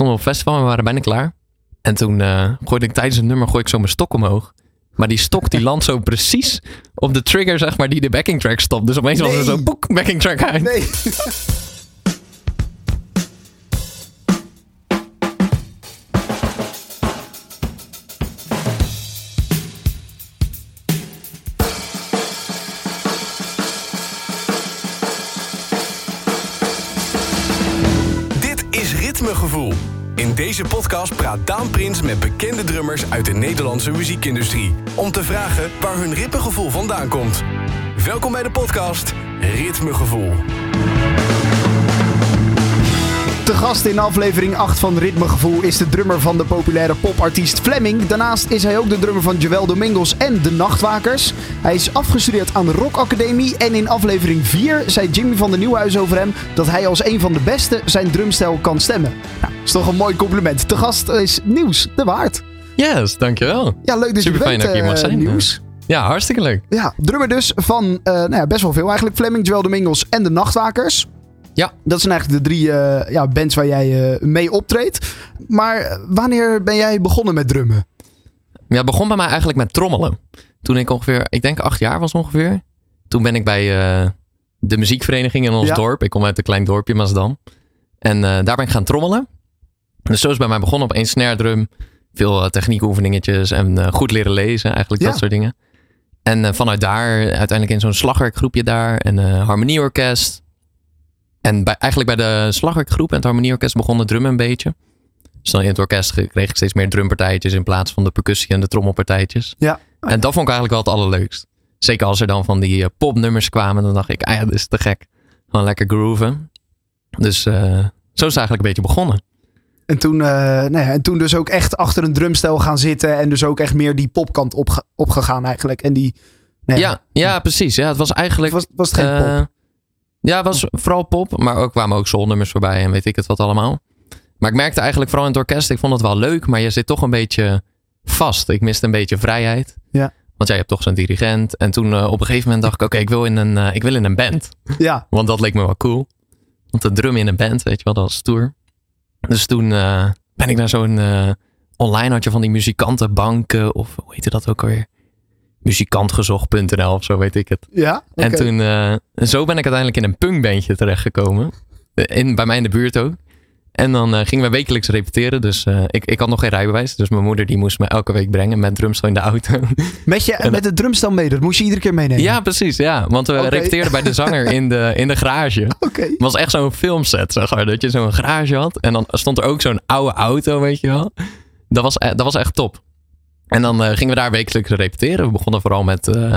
stonden op festival en we waren bijna klaar. En toen uh, gooide ik tijdens het nummer gooi ik zo mijn stok omhoog. Maar die stok die landt zo precies op de trigger, zeg maar, die de backing track stopt. Dus opeens was er zo boek backing track uit. Nee. deze podcast praat Daan Prins met bekende drummers uit de Nederlandse muziekindustrie. Om te vragen waar hun ritmegevoel vandaan komt. Welkom bij de podcast Ritmegevoel. De gast in aflevering 8 van Ritmegevoel is de drummer van de populaire popartiest Fleming. Daarnaast is hij ook de drummer van Joel Domingos en de Nachtwakers. Hij is afgestudeerd aan de Rock Academie en in aflevering 4 zei Jimmy van der Nieuwhuis over hem dat hij als een van de beste zijn drumstijl kan stemmen. Nou, is toch een mooi compliment. De gast is Nieuws de Waard. Yes, dankjewel. Ja, leuk dat Super je bent, dat je hier mag uh, zijn. Nieuws. Ja, hartstikke leuk. Ja, drummer dus van uh, nou ja, best wel veel eigenlijk. Fleming, Joel Domingos en de Nachtwakers. Ja. Dat zijn eigenlijk de drie uh, ja, bands waar jij uh, mee optreedt. Maar wanneer ben jij begonnen met drummen? Ja, het begon bij mij eigenlijk met trommelen. Toen ik ongeveer, ik denk acht jaar was ongeveer. Toen ben ik bij uh, de muziekvereniging in ons ja. dorp. Ik kom uit een klein dorpje, Maasdam. En daar ben ik gaan trommelen. Dus zo is bij mij begonnen op één snare drum. Veel techniekoefeningetjes en goed leren lezen. Eigenlijk dat soort dingen. En vanuit daar uiteindelijk in zo'n slagwerkgroepje daar. En harmonieorkest. En bij, eigenlijk bij de slagwerkgroep en het harmonieorkest begon de drum een beetje. Dus dan in het orkest kreeg ik steeds meer drumpartijtjes in plaats van de percussie en de trommelpartijtjes. Ja. En dat vond ik eigenlijk wel het allerleukst. Zeker als er dan van die uh, popnummers kwamen, dan dacht ik, ah ja, dit is te gek. Gewoon lekker grooven. Dus uh, zo is het eigenlijk een beetje begonnen. En toen, uh, nou ja, en toen dus ook echt achter een drumstel gaan zitten en dus ook echt meer die popkant opge opgegaan eigenlijk. En die, nou ja, ja, ja, precies. Ja, het was eigenlijk... Was, was het geen pop? Ja, het was vooral pop, maar ook kwamen ook soulnummers voorbij en weet ik het wat allemaal. Maar ik merkte eigenlijk vooral in het orkest, ik vond het wel leuk, maar je zit toch een beetje vast. Ik miste een beetje vrijheid. Ja. Want jij hebt toch zo'n dirigent. En toen uh, op een gegeven moment dacht ik, oké, okay, ik wil in een, uh, ik wil in een band. Ja. Want dat leek me wel cool. Want de drum in een band, weet je wel, dat was stoer. Dus toen uh, ben ik naar zo'n, online had je van die muzikantenbanken, of hoe heette dat ook alweer? muzikantgezocht.nl of zo weet ik het. Ja, okay. En toen, uh, zo ben ik uiteindelijk in een punkbandje terechtgekomen. In, bij mij in de buurt ook. En dan uh, gingen we wekelijks repeteren. Dus uh, ik, ik had nog geen rijbewijs. Dus mijn moeder die moest me elke week brengen met drumstel in de auto. Met, je, en, met het drumstel mee? Dat moest je iedere keer meenemen? Ja, precies. Ja. Want we okay. repeteerden bij de zanger in de, in de garage. Oké. Okay. Het was echt zo'n filmset, zeg maar. Dat je zo'n garage had. En dan stond er ook zo'n oude auto, weet je wel. Dat was, dat was echt top. En dan uh, gingen we daar wekelijks repeteren. We begonnen vooral met, uh,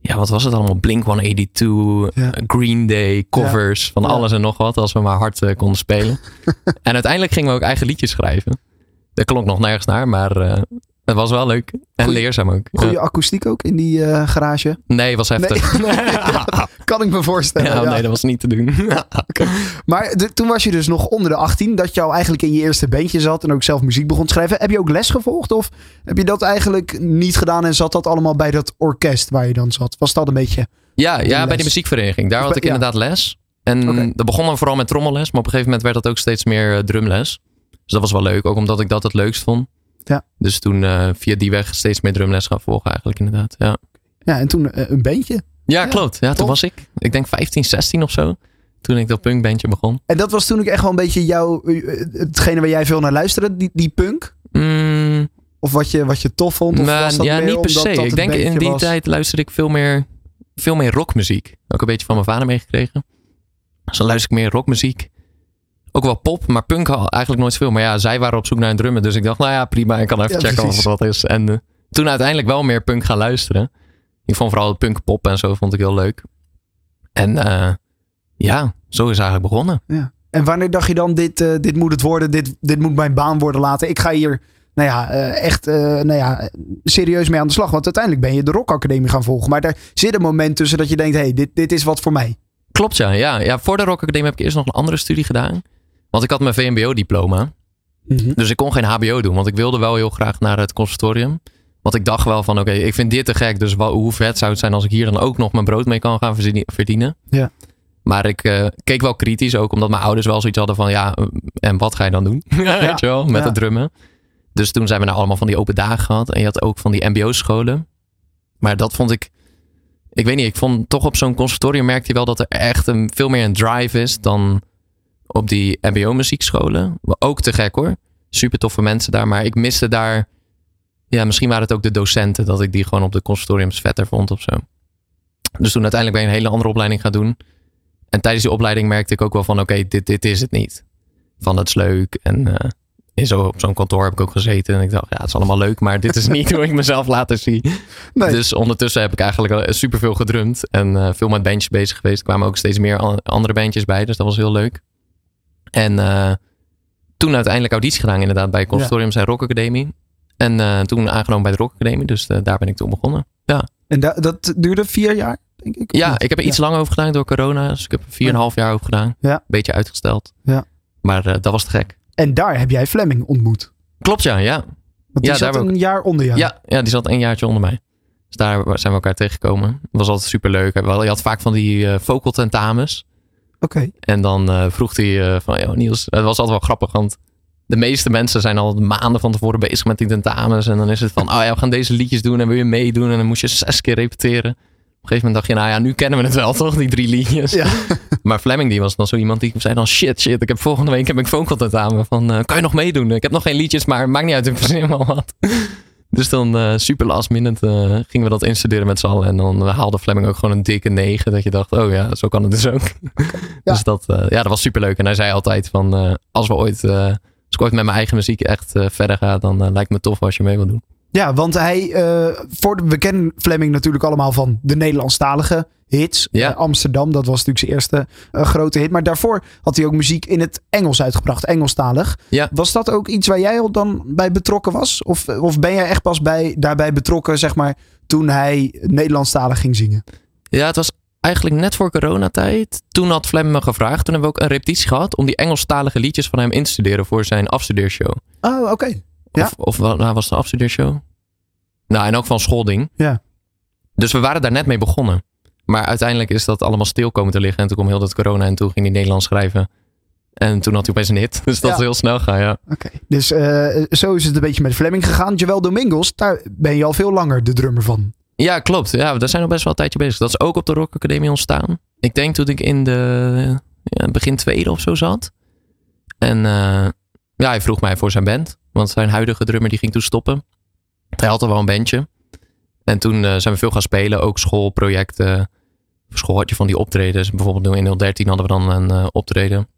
ja, wat was het allemaal? Blink 182, ja. Green Day, covers, ja. van alles en nog wat. Als we maar hard uh, konden spelen. en uiteindelijk gingen we ook eigen liedjes schrijven. Dat klonk nog nergens naar, maar eh, het was wel leuk. En Goeie- leerzaam ook. Goede Ja. akoestiek ook in die eh, garage? Nee, was heftig. Kan ik me voorstellen. ja, nee, dat was niet te doen. Maar de- toen was je dus nog onder de 18, dat je al eigenlijk in je eerste bandje zat en ook zelf muziek begon te schrijven. Heb je ook les gevolgd of heb je dat eigenlijk niet gedaan en zat dat allemaal bij dat orkest waar je dan zat? Was dat een beetje... Ja, ja bij de muziekvereniging. Daar had ik inderdaad les. En dat begon dan vooral met trommelles. Maar op een gegeven moment werd dat ook steeds meer eh, drumles. Dus dat was wel leuk. Ook omdat ik dat het leukst vond. Ja. Dus toen eh, via die weg steeds meer drumles gaan volgen eigenlijk inderdaad. Ja, Ja, en toen eh, een bandje. ja, Ja, klopt. Ja, toen was ik, ik denk 15, 16 of zo. Toen ik dat punkbandje begon. En dat was toen ook echt wel een beetje jouw, eh, hetgene waar jij veel naar luisterde, die, die punk? Mm, Of wat je, wat je tof vond? Of maar, was dat ja, niet per se. Ik denk in die was? tijd luisterde ik veel meer, veel meer rockmuziek. Ook een beetje van mijn vader meegekregen. Dus dan luister ik meer rockmuziek. Ook wel pop, maar punk al eigenlijk nooit veel. Maar ja, zij waren op zoek naar een drummer. Dus ik dacht, nou ja, prima. Ik kan even Ja, checken of het wat is. En eh, toen uiteindelijk wel meer punk gaan luisteren. Ik vond vooral punk pop en zo vond ik heel leuk. En eh, ja, zo is het eigenlijk begonnen. En wanneer dacht je dan, dit, eh, dit moet het worden, dit, dit moet mijn baan worden laten. Ik ga hier, nou ja, echt, nou ja, serieus mee aan de slag. Want uiteindelijk ben je de Rock Academie gaan volgen. Maar daar zit een moment tussen dat je denkt, hé, hey, dit, dit is wat voor mij. Klopt, ja. ja. Ja, voor de Rock Academie heb ik eerst nog een andere studie gedaan. Want ik had mijn VMBO-diploma. Dus ik kon geen HBO doen, want ik wilde wel heel graag naar het conservatorium. Want ik dacht wel van, oké, ik vind dit te gek. Dus wel, hoe vet zou het zijn als ik hier dan ook nog mijn brood mee kan gaan verdienen. Ja. Maar ik uh, keek wel kritisch ook, omdat mijn ouders wel zoiets hadden van ja, en wat ga je dan doen? Ja. Weet je wel, met ja. het drummen. Dus toen zijn we nou allemaal van die open dagen gehad. En je had ook van die mbo-scholen. Maar dat vond ik, ik weet niet, ik vond toch op zo'n conservatorium merkte je wel dat er echt een, veel meer een drive is dan op die mbo-muziekscholen. Ook te gek hoor. Super toffe mensen daar. Maar ik miste daar, ja, misschien waren het ook de docenten dat ik die gewoon op de conservatoriums vetter vond of zo. Dus toen uiteindelijk ben ik een hele andere opleiding gaan doen. En tijdens die opleiding merkte ik ook wel van oké, dit, dit is het niet. Van het is leuk en uh, in zo, op zo'n kantoor heb ik ook gezeten. En ik dacht, ja, het is allemaal leuk, maar dit is niet hoe ik mezelf later zie. Nee. Dus ondertussen heb ik eigenlijk superveel gedrumd. En uh, veel met bandjes bezig geweest. Er kwamen ook steeds meer andere bandjes bij. Dus dat was heel leuk. En uh, toen uiteindelijk auditie gedaan inderdaad bij Consortium ja. Rock Academie. En uh, toen aangenomen bij de Rock Academie. Dus daar ben ik toen begonnen. Ja. En da dat duurde vier jaar? Denk ik, ja, ik heb er iets ja. langer over gedaan door corona. Dus ik heb er vier en een half jaar over gedaan. Ja. Beetje uitgesteld. Ja. Maar dat was te gek. En daar heb jij Fleming ontmoet. Klopt, ja. ja. Want die ja, zat daar een jaar onder jou. Ja, ja, die zat een jaartje onder mij. Dus daar zijn we elkaar tegengekomen. Dat was altijd super leuk. Je had vaak van die uh, vocal tentamens. Oké. Okay. En dan uh, vroeg hij uh, van, joh Niels, het was altijd wel grappig, want de meeste mensen zijn al maanden van tevoren bezig met die tentamens. En dan is het van, oh ja, we gaan deze liedjes doen en wil je meedoen? En dan moest je zes keer repeteren. Op een gegeven moment dacht je, nou ja, nu kennen we het wel toch, die drie liedjes. Ja. maar Fleming die was dan zo iemand die zei dan, shit, shit, ik heb volgende week heb ik phone contact aan me van, uh, kan je nog meedoen? Ik heb nog geen liedjes, maar maakt niet uit, ik verzin wel wat. Dus dan uh, super last minute uh, gingen we dat instuderen met z'n allen. En dan haalde Fleming ook gewoon een dikke negen, dat je dacht, oh ja, zo kan het dus ook. Okay. Ja. dus dat, ja, dat was super leuk. En hij zei altijd van, als we ooit, als ik ooit met mijn eigen muziek echt verder ga, dan lijkt me tof als je mee wil doen. Ja, want hij, uh, voor de, we kennen Fleming natuurlijk allemaal van de Nederlandstalige hits. Ja. Uh, Amsterdam, dat was natuurlijk zijn eerste uh, grote hit. Maar daarvoor had hij ook muziek in het Engels uitgebracht, Engelstalig. Ja. Was dat ook iets waar jij al dan bij betrokken was? Of, of ben jij echt pas bij, daarbij betrokken, zeg maar, toen hij Nederlandstalig ging zingen? Ja, het was eigenlijk net voor coronatijd. Toen had Fleming me gevraagd. Toen hebben we ook een repetitie gehad om die Engelstalige liedjes van hem in te studeren voor zijn afstudeershow. Oh, oké. Okay. Ja. Of, of nou, was de afstudeershow? Nou, en ook van schoolding. Ja. Dus we waren daar net mee begonnen. Maar uiteindelijk is dat allemaal stil komen te liggen. En toen kwam heel dat corona en toen ging hij Nederlands schrijven. En toen had hij opeens een hit. Dus dat Ja. is heel snel gaan, ja. Oké. Dus eh, zo is het een beetje met Fleming gegaan. Joel Domingos, daar ben je al veel langer de drummer van. Ja, klopt. Ja, daar zijn we best wel een tijdje bezig. Dat is ook op de Rock Academie ontstaan. Ik denk toen ik in de ja, begin tweede of zo zat. En uh, ja, hij vroeg mij voor zijn band. Want zijn huidige drummer die ging toen stoppen. Hij had al wel een bandje. En toen uh, zijn we veel gaan spelen. Ook schoolprojecten. Voor school had je van die optredens. Bijvoorbeeld in 013 hadden we dan een uh, optreden.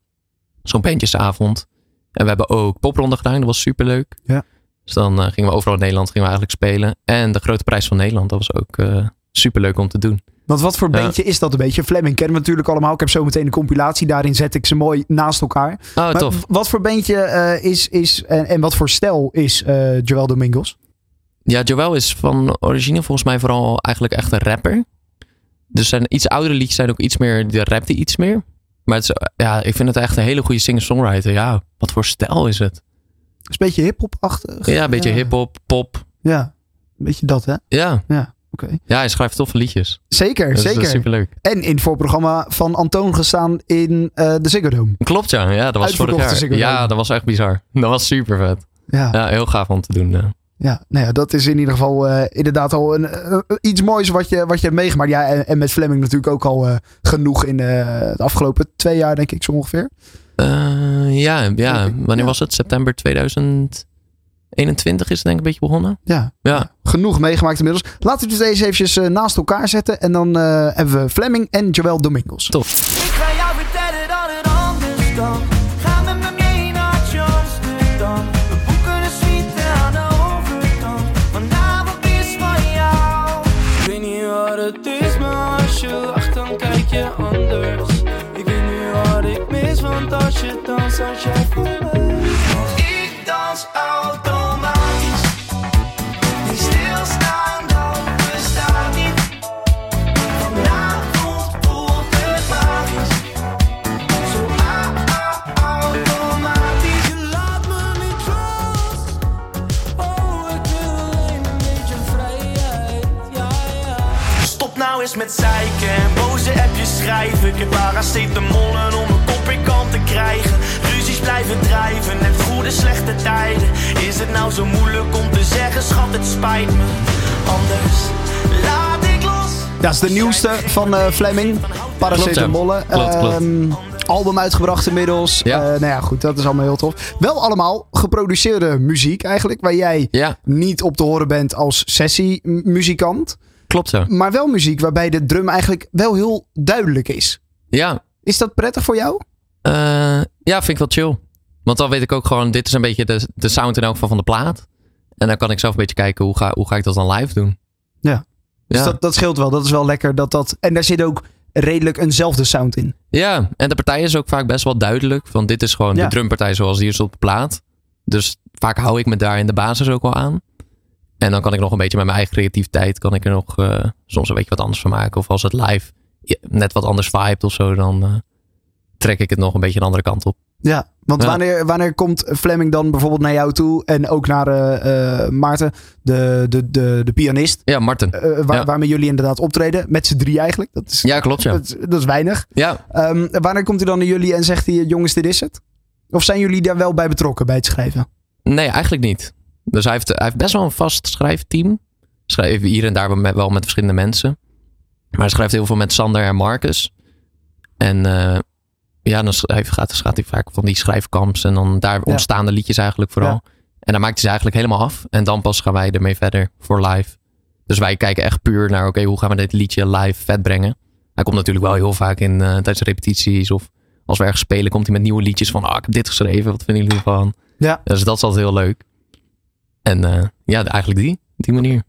Zo'n bandjesavond. En we hebben ook popronden gedaan. Dat was superleuk. Ja. Dus dan uh, gingen we overal in Nederland gingen we eigenlijk spelen. En de Grote Prijs van Nederland. Dat was ook superleuk om te doen. Want wat voor bandje ja. is dat een beetje? Fleming kennen we natuurlijk allemaal. Ik heb zo meteen een compilatie. Daarin zet ik ze mooi naast elkaar. Oh, maar tof. Wat voor bandje uh, is, is en, en, wat voor stijl is uh, Joel Domingos? Ja, Joel is van origine volgens mij vooral eigenlijk echt een rapper. Dus zijn iets oudere liedjes zijn ook iets meer, die rapt hij iets meer. Maar het is, ja, ik vind het echt een hele goede singer-songwriter. Ja, wat voor stijl is het? Het is een beetje hip-hop-achtig. Ja, een beetje ja. hip-hop, pop. Ja, een beetje dat, hè? Ja. Ja. Okay. Ja, hij schrijft toffe liedjes. Zeker, dat zeker. Dat is superleuk. En in het voorprogramma van Antoon gestaan in uh, de Ziggo Dome. Klopt, ja. Ja, dat was vorig jaar. Ja, dat was echt bizar. Dat was super vet. Ja. ja, heel gaaf om te doen. Ja. Ja, nou ja, dat is in ieder geval uh, inderdaad al een, uh, iets moois wat je, wat je hebt meegemaakt. Ja, en, en met Fleming natuurlijk ook al uh, genoeg in de afgelopen twee jaar, denk ik zo ongeveer. ja, ja, wanneer ja. was het? September 2021 is het denk ik een beetje begonnen. Ja, ja. genoeg meegemaakt inmiddels. Laten we het deze eventjes naast elkaar zetten. En dan hebben we Fleming en Joel Domingos. Top. Met zeiken en boos appjes schrijven. Ik heb paracetamollen om mijn kop weer kalm te krijgen. Ruzies blijven drijven, net goede slechte tijden. Is het nou zo moeilijk om te zeggen, schat, het spijt me. Anders laat ik los. Dat is de nieuwste van eh Fleming. Paracetamollen. Klopt, ja. Klopt, Ehm, album uitgebracht inmiddels. Ja. Eh, nou ja, goed, dat is allemaal heel tof. Wel allemaal geproduceerde muziek eigenlijk, waar jij Ja, niet op te horen bent als sessiemuzikant. Klopt zo. Maar wel muziek waarbij de drum eigenlijk wel heel duidelijk is. Ja, Is dat prettig voor jou? Eh, ja, vind ik wel chill. Want dan weet ik ook gewoon, dit is een beetje de, de sound in elk geval van de plaat. En dan kan ik zelf een beetje kijken, hoe ga, hoe ga ik dat dan live doen? Ja. Dus Ja. dat, dat scheelt wel. Dat is wel lekker. Dat dat, en daar zit ook redelijk eenzelfde sound in. Ja, en de partij is ook vaak best wel duidelijk. Want dit is gewoon Ja. de drumpartij zoals die is op de plaat. Dus vaak hou ik me daar in de basis ook wel aan. En dan kan ik nog een beetje met mijn eigen creativiteit, kan ik er nog eh, soms een beetje wat anders van maken. Of als het live net wat anders vibet of zo, dan eh, trek ik het nog een beetje een andere kant op. Ja, want Ja. Wanneer, wanneer komt Fleming dan bijvoorbeeld naar jou toe en ook naar eh, Maarten, de, de, de, de pianist, Ja, Martin. eh, waar, Ja. waarmee jullie inderdaad optreden, met z'n drie eigenlijk. Dat is, Ja, klopt ja. dat, is- dat is weinig. Ja, Ehm, wanneer komt hij dan naar jullie en zegt hij, jongens, dit is het? Of zijn jullie daar wel bij betrokken bij het schrijven? Nee, eigenlijk niet. Dus hij heeft, hij heeft best wel een vast schrijfteam. Schrijft hier en daar met, wel met verschillende mensen. Maar hij schrijft heel veel met Sander en Marcus. En eh, ja, dan schrijft, gaat, gaat hij vaak van die schrijfkamps. En dan daar ontstaan de liedjes eigenlijk vooral. Ja. En dan maakt hij ze eigenlijk helemaal af. En dan pas gaan wij ermee verder voor live. Dus wij kijken echt puur naar, oké, hoe gaan we dit liedje live vet brengen? Hij komt natuurlijk wel heel vaak in eh, tijdens repetities of als we ergens spelen, komt hij met nieuwe liedjes van, ah, ik heb dit geschreven, wat vinden jullie ervan? Ja. Dus dat is altijd heel leuk. En eh, ja, eigenlijk die, die manier.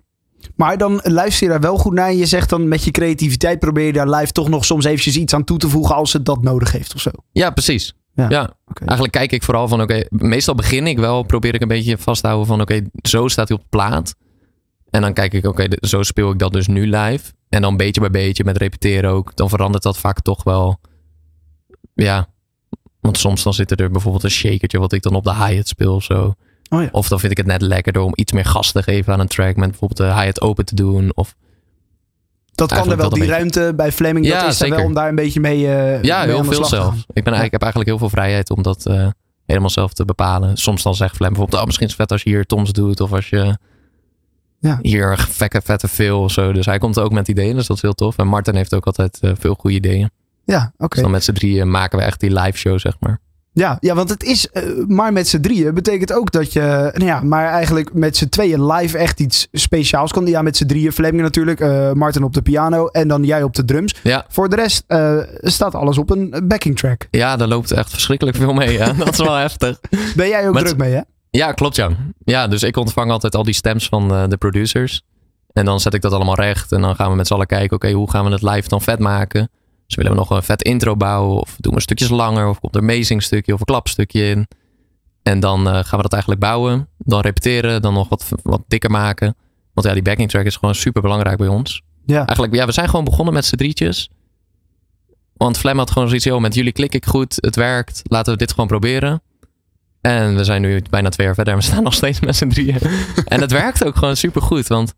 Maar dan luister je daar wel goed naar en je zegt dan met je creativiteit probeer je daar live toch nog soms eventjes iets aan toe te voegen als het dat nodig heeft of zo. Ja, precies. Ja. Eigenlijk kijk ik vooral van, oké, meestal begin ik wel, probeer ik een beetje vast te houden van, oké, zo staat hij op de plaat. En dan kijk ik, oké, zo speel ik dat dus nu live. En dan beetje bij beetje met repeteren ook, dan verandert dat vaak toch wel. Ja, want soms dan zit er bijvoorbeeld een shakertje wat ik dan op de hi-hat speel of zo. Oh ja. Of dan vind ik het net lekkerder om iets meer gas te geven aan een track. Met bijvoorbeeld de hi-hat open te doen. Of Dat kan er wel, die ruimte bij Fleming, Ja, dat is er wel om daar een beetje mee, eh ja, mee heel veel zelf. gaan. Ik, ben, ik heb eigenlijk heel veel vrijheid om dat eh, helemaal zelf te bepalen. Soms dan zegt Flem bijvoorbeeld, oh, misschien is het vet als je hier Toms doet. Of als je Ja. hier vekke, vette veel of zo. Dus hij komt ook met ideeën, dus dat is heel tof. En Martin heeft ook altijd eh, veel goede ideeën. Ja, oké. Dus dan met z'n drieën maken we echt die live show, zeg maar. Ja, ja, want het is eh, maar met z'n drieën. Betekent ook dat je, nou ja, maar eigenlijk met z'n tweeën live echt iets speciaals kan. Ja, met z'n drieën. Fleming natuurlijk, eh, Martin op de piano en dan jij op de drums. Ja. Voor de rest eh, staat alles op een backing track. Ja, daar loopt echt verschrikkelijk veel mee. Ja. Dat is wel heftig. Ben jij ook druk mee, hè? Ja, klopt ja. Ja, dus ik ontvang altijd al die stems van de producers. En dan zet ik dat allemaal recht. En dan gaan we met z'n allen kijken, oké, hoe gaan we het live dan vet maken? Dus willen we nog een vet intro bouwen? Of doen we stukjes langer? Of komt er een amazing stukje of een klapstukje in? En dan eh, gaan we dat eigenlijk bouwen. Dan repeteren, dan nog wat, wat dikker maken. Want ja, die backing track is gewoon super belangrijk bij ons. Ja. Eigenlijk, ja, we zijn gewoon begonnen met z'n drietjes. Want Flem had gewoon zoiets, joh, met jullie klik ik goed, het werkt, laten we dit gewoon proberen. En we zijn nu bijna twee jaar verder en we staan nog steeds met z'n drieën. en het werkt ook gewoon super goed, want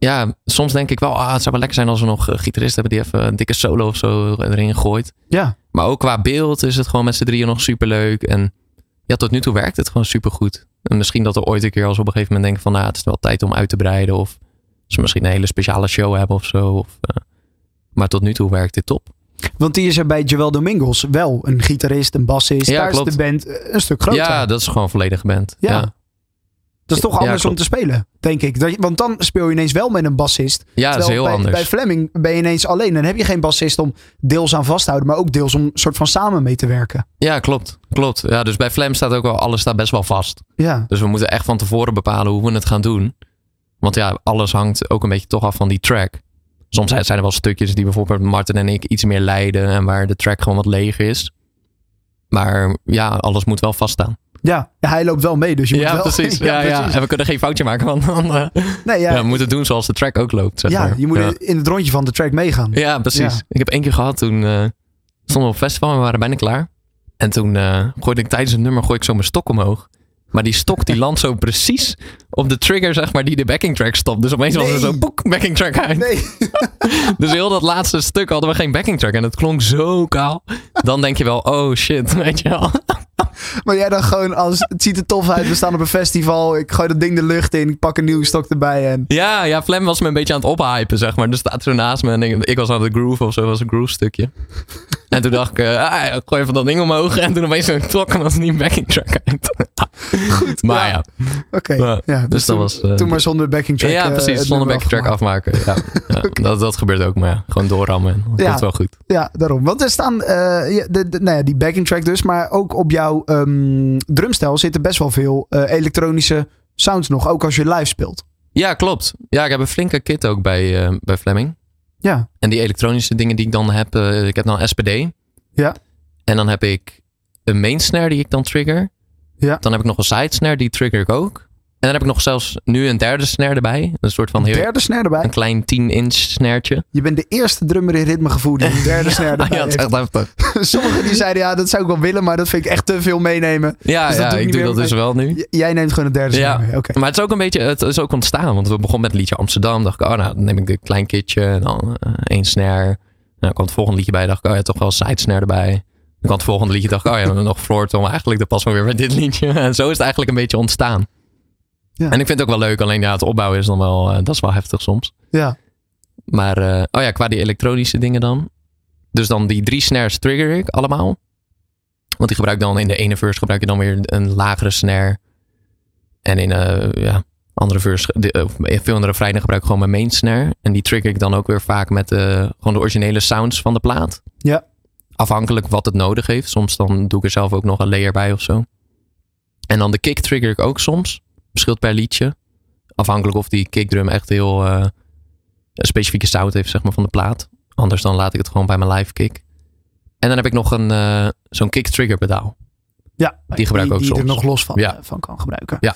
ja, soms denk ik wel, ah, het zou wel lekker zijn als we nog een gitarist hebben die even een dikke solo of zo erin gooit. Ja. Maar ook qua beeld is het gewoon met z'n drieën nog super leuk. En ja, tot nu toe werkt het gewoon super goed. En misschien dat we ooit een keer als we op een gegeven moment denken van, nou, het is wel tijd om uit te breiden. Of ze misschien een hele speciale show hebben of zo. Of, eh, maar tot nu toe werkt dit top. Want die is er bij Joel Domingos wel een gitarist, een bassist. Ja, Daar klopt. is de band eh, een stuk groter. Ja, dat is gewoon volledige band. Ja. Ja, dat is toch ja, anders om te spelen, denk ik. Dat want dan speel je ineens wel met een bassist. ja dat is heel bij, anders. Bij Fleming ben je ineens alleen. Dan heb je geen bassist om deels aan vast te houden, maar ook deels om soort van samen mee te werken. Ja, klopt. klopt. Ja, dus bij Flam staat ook wel, alles staat best wel vast. Ja, Dus we moeten echt van tevoren bepalen hoe we het gaan doen. Want ja, alles hangt ook een beetje toch af van die track. Soms zijn er wel stukjes die bijvoorbeeld Martin en ik iets meer leiden en waar de track gewoon wat leeg is. Maar ja, alles moet wel vaststaan. Ja. ja hij loopt wel mee, dus je moet Ja, wel... precies. Ja, ja, En we kunnen geen foutje maken, want dan eh, Nee, ja, ja, we moeten het doen zoals de track ook loopt. Zeg ja, maar. je moet ja. in het rondje van de track meegaan. Ja, precies. Ja. Ik heb één keer gehad toen eh stonden we op festival en we waren bijna klaar. En toen eh gooide ik tijdens het nummer gooi ik zo mijn stok omhoog. Maar die stok die landt zo precies op de trigger, zeg maar, die de backing track stopt. Dus opeens was er Nee. zo boek, backing track uit. Nee. Dus heel dat laatste stuk hadden we geen backing track. En het klonk zo kaal. Dan denk je wel, oh shit, weet je wel. Maar jij dan gewoon als het ziet er tof uit. We staan op een festival. Ik gooi dat ding de lucht in. Ik pak een nieuwe stok erbij. En Ja, ja, Flem was me een beetje aan het ophypen, zeg maar. Dus staat zo naast me en ik, ik was aan het groove of zo, was een groove stukje. En toen dacht ik, eh, ah, ik gooi even dat ding omhoog. En toen opeens zo'n klok en was niet backing track uit. Goed. Maar ja, oké. Ja, Ja, dus dat toen, was, eh, toen maar zonder backing track. ja eh, precies, zonder backing track afmaken. Ja, dat, dat gebeurt ook, maar ja, gewoon doorrammen. en Ja. komt wel goed. Ja, daarom. Want er staan de, de- nou ja, die backing track dus. Maar ook op jouw ehm, drumstel zitten best wel veel elektronische sounds nog. Ook als je live speelt. Ja, klopt. Ja, ik heb een flinke kit ook bij, eh, bij Fleming. Ja. En die elektronische dingen die ik dan heb, eh, ik heb dan SPD. Ja. En dan heb ik een main snare die ik dan trigger. Ja. Dan heb ik nog een side snare, die trigger ik ook. En dan heb ik nog zelfs nu een derde snare erbij. Een soort van heel, Derde snare erbij. een klein 10 inch snaretje. Je bent de eerste drummer in ritmegevoel die een derde snare erbij ja, is echt heftig. Sommigen die zeiden ja, dat zou ik wel willen. Maar dat vind ik echt te veel meenemen. Ja, Dus ja doe ik ik doe dat dus wel nu. J- jij neemt gewoon een derde Ja. snare mee. Oké. Maar het is ook een beetje, het is ook ontstaan. Want we begonnen met het liedje Amsterdam. Dacht ik, oh nou, dan neem ik een klein kitje. En dan eh, één snare. Nou, dan kwam het volgende liedje bij. Dacht ik, oh ja, toch wel een side snare erbij. Dan kwam het volgende liedje. Dacht ik, oh ja, dan nog floortom. Eigenlijk, dat past wel weer bij dit liedje. En zo is het eigenlijk een beetje ontstaan. Ja. En ik vind het ook wel leuk. Alleen ja, het opbouwen is dan wel, eh, dat is wel heftig soms. Ja. Maar, eh, oh ja, qua die elektronische dingen dan. Dus dan die drie snares trigger ik allemaal. Want die gebruik ik dan in de ene verse gebruik je dan weer een lagere snare. En in een ja, andere verse, de, eh, veel andere refreinen gebruik ik gewoon mijn main snare. En die trigger ik dan ook weer vaak met de, gewoon de originele sounds van de plaat. Ja. Afhankelijk wat het nodig heeft. Soms dan doe ik er zelf ook nog een layer bij of zo. En dan de kick trigger ik ook soms. Verschilt per liedje. Afhankelijk of die kickdrum echt heel eh, een specifieke sound heeft zeg maar, van de plaat. Anders dan laat ik het gewoon bij mijn live kick. En dan heb ik nog een, eh, zo'n kick trigger pedaal. Ja, Die gebruik ik ook die er soms. nog los van, Ja. eh, van kan gebruiken. Ja.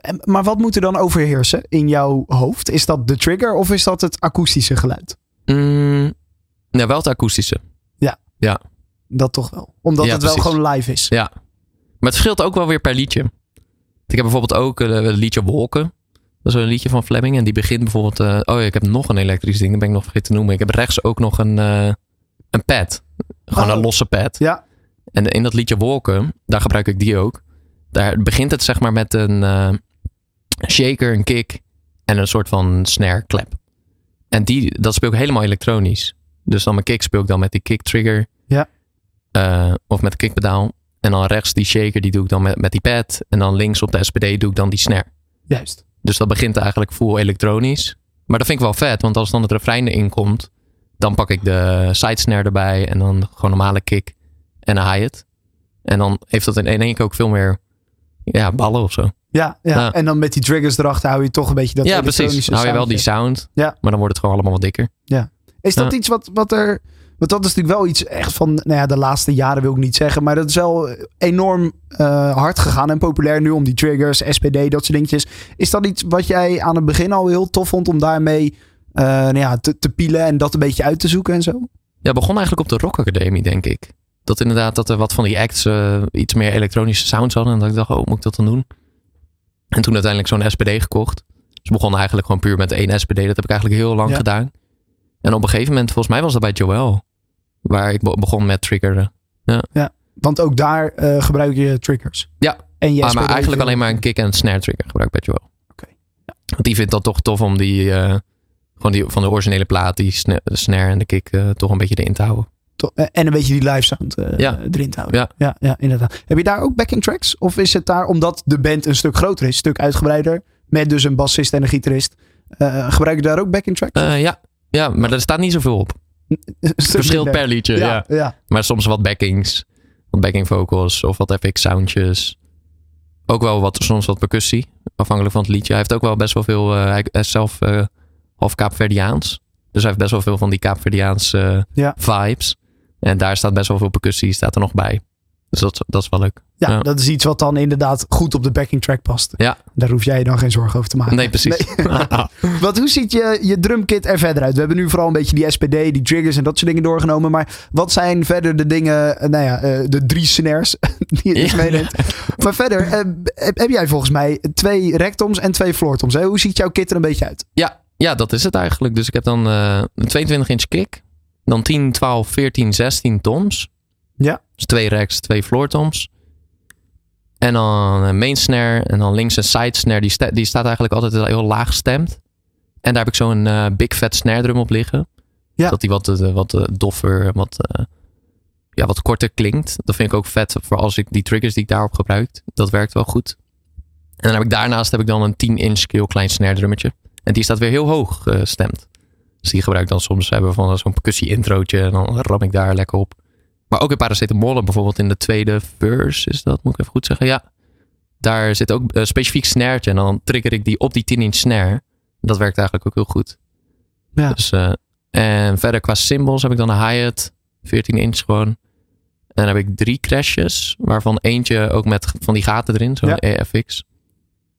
En- maar wat moet er dan overheersen in jouw hoofd? Is dat de trigger of is dat het akoestische geluid? Mm, nou, wel het akoestische. Dat toch wel. Omdat Ja, het wel precies. gewoon live is. Ja. Maar het verschilt ook wel weer per liedje. Ik heb bijvoorbeeld ook eh, het liedje Wolken. Dat is een liedje van Fleming. En die begint bijvoorbeeld... eh, oh ja, ik heb nog een elektrisch ding. Dat ben ik nog vergeten te noemen. Ik heb rechts ook nog een, eh, een pad. Gewoon Oh. een losse pad. Ja. En in dat liedje Wolken, daar gebruik ik die ook. Daar begint het zeg maar met een shaker, een kick en een soort van snare klep. En die, dat speel ik helemaal elektronisch. Dus dan mijn kick speel ik dan met die kick trigger. Ja. Of met de kickpedaal. En dan rechts die shaker, die doe ik dan met, met die pad. En dan links op de SPD doe ik dan die snare. Juist. Dus dat begint eigenlijk full elektronisch. Maar dat vind ik wel vet, want als dan het refrein erin komt, dan pak ik de side snare erbij en dan gewoon normale kick en een hi-hat. En dan heeft dat in één keer ook veel meer ja, ballen of zo. Ja, ja. Ja. en dan met die triggers erachter hou je toch een beetje dat ja, precies. elektronische Dan hou je wel die sound, Ja. maar dan wordt het gewoon allemaal wat dikker. Is dat Ja. iets wat, wat er... Want dat is natuurlijk wel iets echt van... Nou ja, de laatste jaren wil ik niet zeggen. Maar dat is wel enorm eh, hard gegaan en populair nu om die triggers, SPD, dat soort dingetjes. Is dat iets wat jij aan het begin al heel tof vond om daarmee eh, nou ja, te, te pielen en dat een beetje uit te zoeken en zo? Ja, begon eigenlijk op de Rock Academie, denk ik. Dat inderdaad, dat er wat van die acts eh, iets meer elektronische sounds hadden. En dat ik dacht, oh, moet ik dat dan doen? En toen uiteindelijk zo'n SPD gekocht. Dus begon eigenlijk gewoon puur met één SPD. Dat heb ik eigenlijk heel lang Ja. gedaan. En op een gegeven moment, volgens mij was dat bij Joel. Waar ik be- begon met triggeren. Want ook daar eh, gebruik je triggers. Ja. En je Ah, maar eigenlijk alleen maar een kick en snare trigger gebruik ik Joel. Oké. Want die vindt dat toch tof om die, eh, gewoon die van de originele plaat, die de snare en de kick, eh, toch een beetje erin te houden. To- En een beetje die live sound Ja. erin te houden. Ja. Ja, ja, inderdaad. Heb je daar ook backing tracks? Of is het daar, omdat de band een stuk groter is, een stuk uitgebreider, met dus een bassist en een gitarist, gebruik je daar ook backing tracks? Ja. ja, maar er staat niet zoveel op. Verschilt per liedje, ja. Maar soms wat backings. Wat backing vocals of wat FX soundjes. Ook wel wat, soms wat percussie. Afhankelijk van het liedje. Hij heeft ook wel best wel veel. eh, hij is zelf eh, half Kaapverdiaans. Dus hij heeft best wel veel van die Kaapverdiaanse Ja. vibes. En daar staat best wel veel percussie staat er nog bij. Dus dat, dat is wel leuk. Ja, Ja. dat is iets wat dan inderdaad goed op de backing track past. Ja. Daar hoef jij je dan geen zorgen over te maken. Nee, precies. Want hoe ziet je, je drumkit er verder uit? We hebben nu vooral een beetje die SPD, die triggers en dat soort dingen doorgenomen. Maar wat zijn verder de dingen, eh, nou ja, eh, de drie snares die je dus Ja. meeneemt? Maar verder eh, heb, heb jij volgens mij twee rectoms en twee floortoms. Hè? Hoe ziet jouw kit er een beetje uit? Ja, ja, dat is het eigenlijk. Dus ik heb dan eh, een 22 inch kick. Dan 10, 12, 14, 16 toms. Ja. Dus twee racks, twee floor toms. En dan een main snare. En dan links een side snare. Die, sta- die staat eigenlijk altijd heel laag gestemd. En daar heb ik zo'n eh, big fat snare drum op liggen. Ja. Dat die wat, eh, wat eh, doffer, wat, ja, wat korter klinkt. Dat vind ik ook vet voor als ik die triggers die ik daarop gebruik. Dat werkt wel goed. En dan heb ik daarnaast heb ik dan een 10 inch heel klein snare drummetje. En die staat weer heel hoog gestemd. Dus die gebruik ik dan soms hebben van zo'n percussie introotje. En dan ram ik daar lekker op. Maar ook in Paracetamol bijvoorbeeld in de tweede verse is dat, moet ik even goed zeggen. Ja, daar zit ook een specifiek snaretje. En dan trigger ik die op die 10 inch snare. Dat werkt eigenlijk ook heel goed. Ja. Dus, eh, en verder qua symbols heb ik dan een hi-hat. 14 inch gewoon. En dan heb ik drie crashes. Waarvan eentje ook met van die gaten erin. Zo'n Ja. EFX.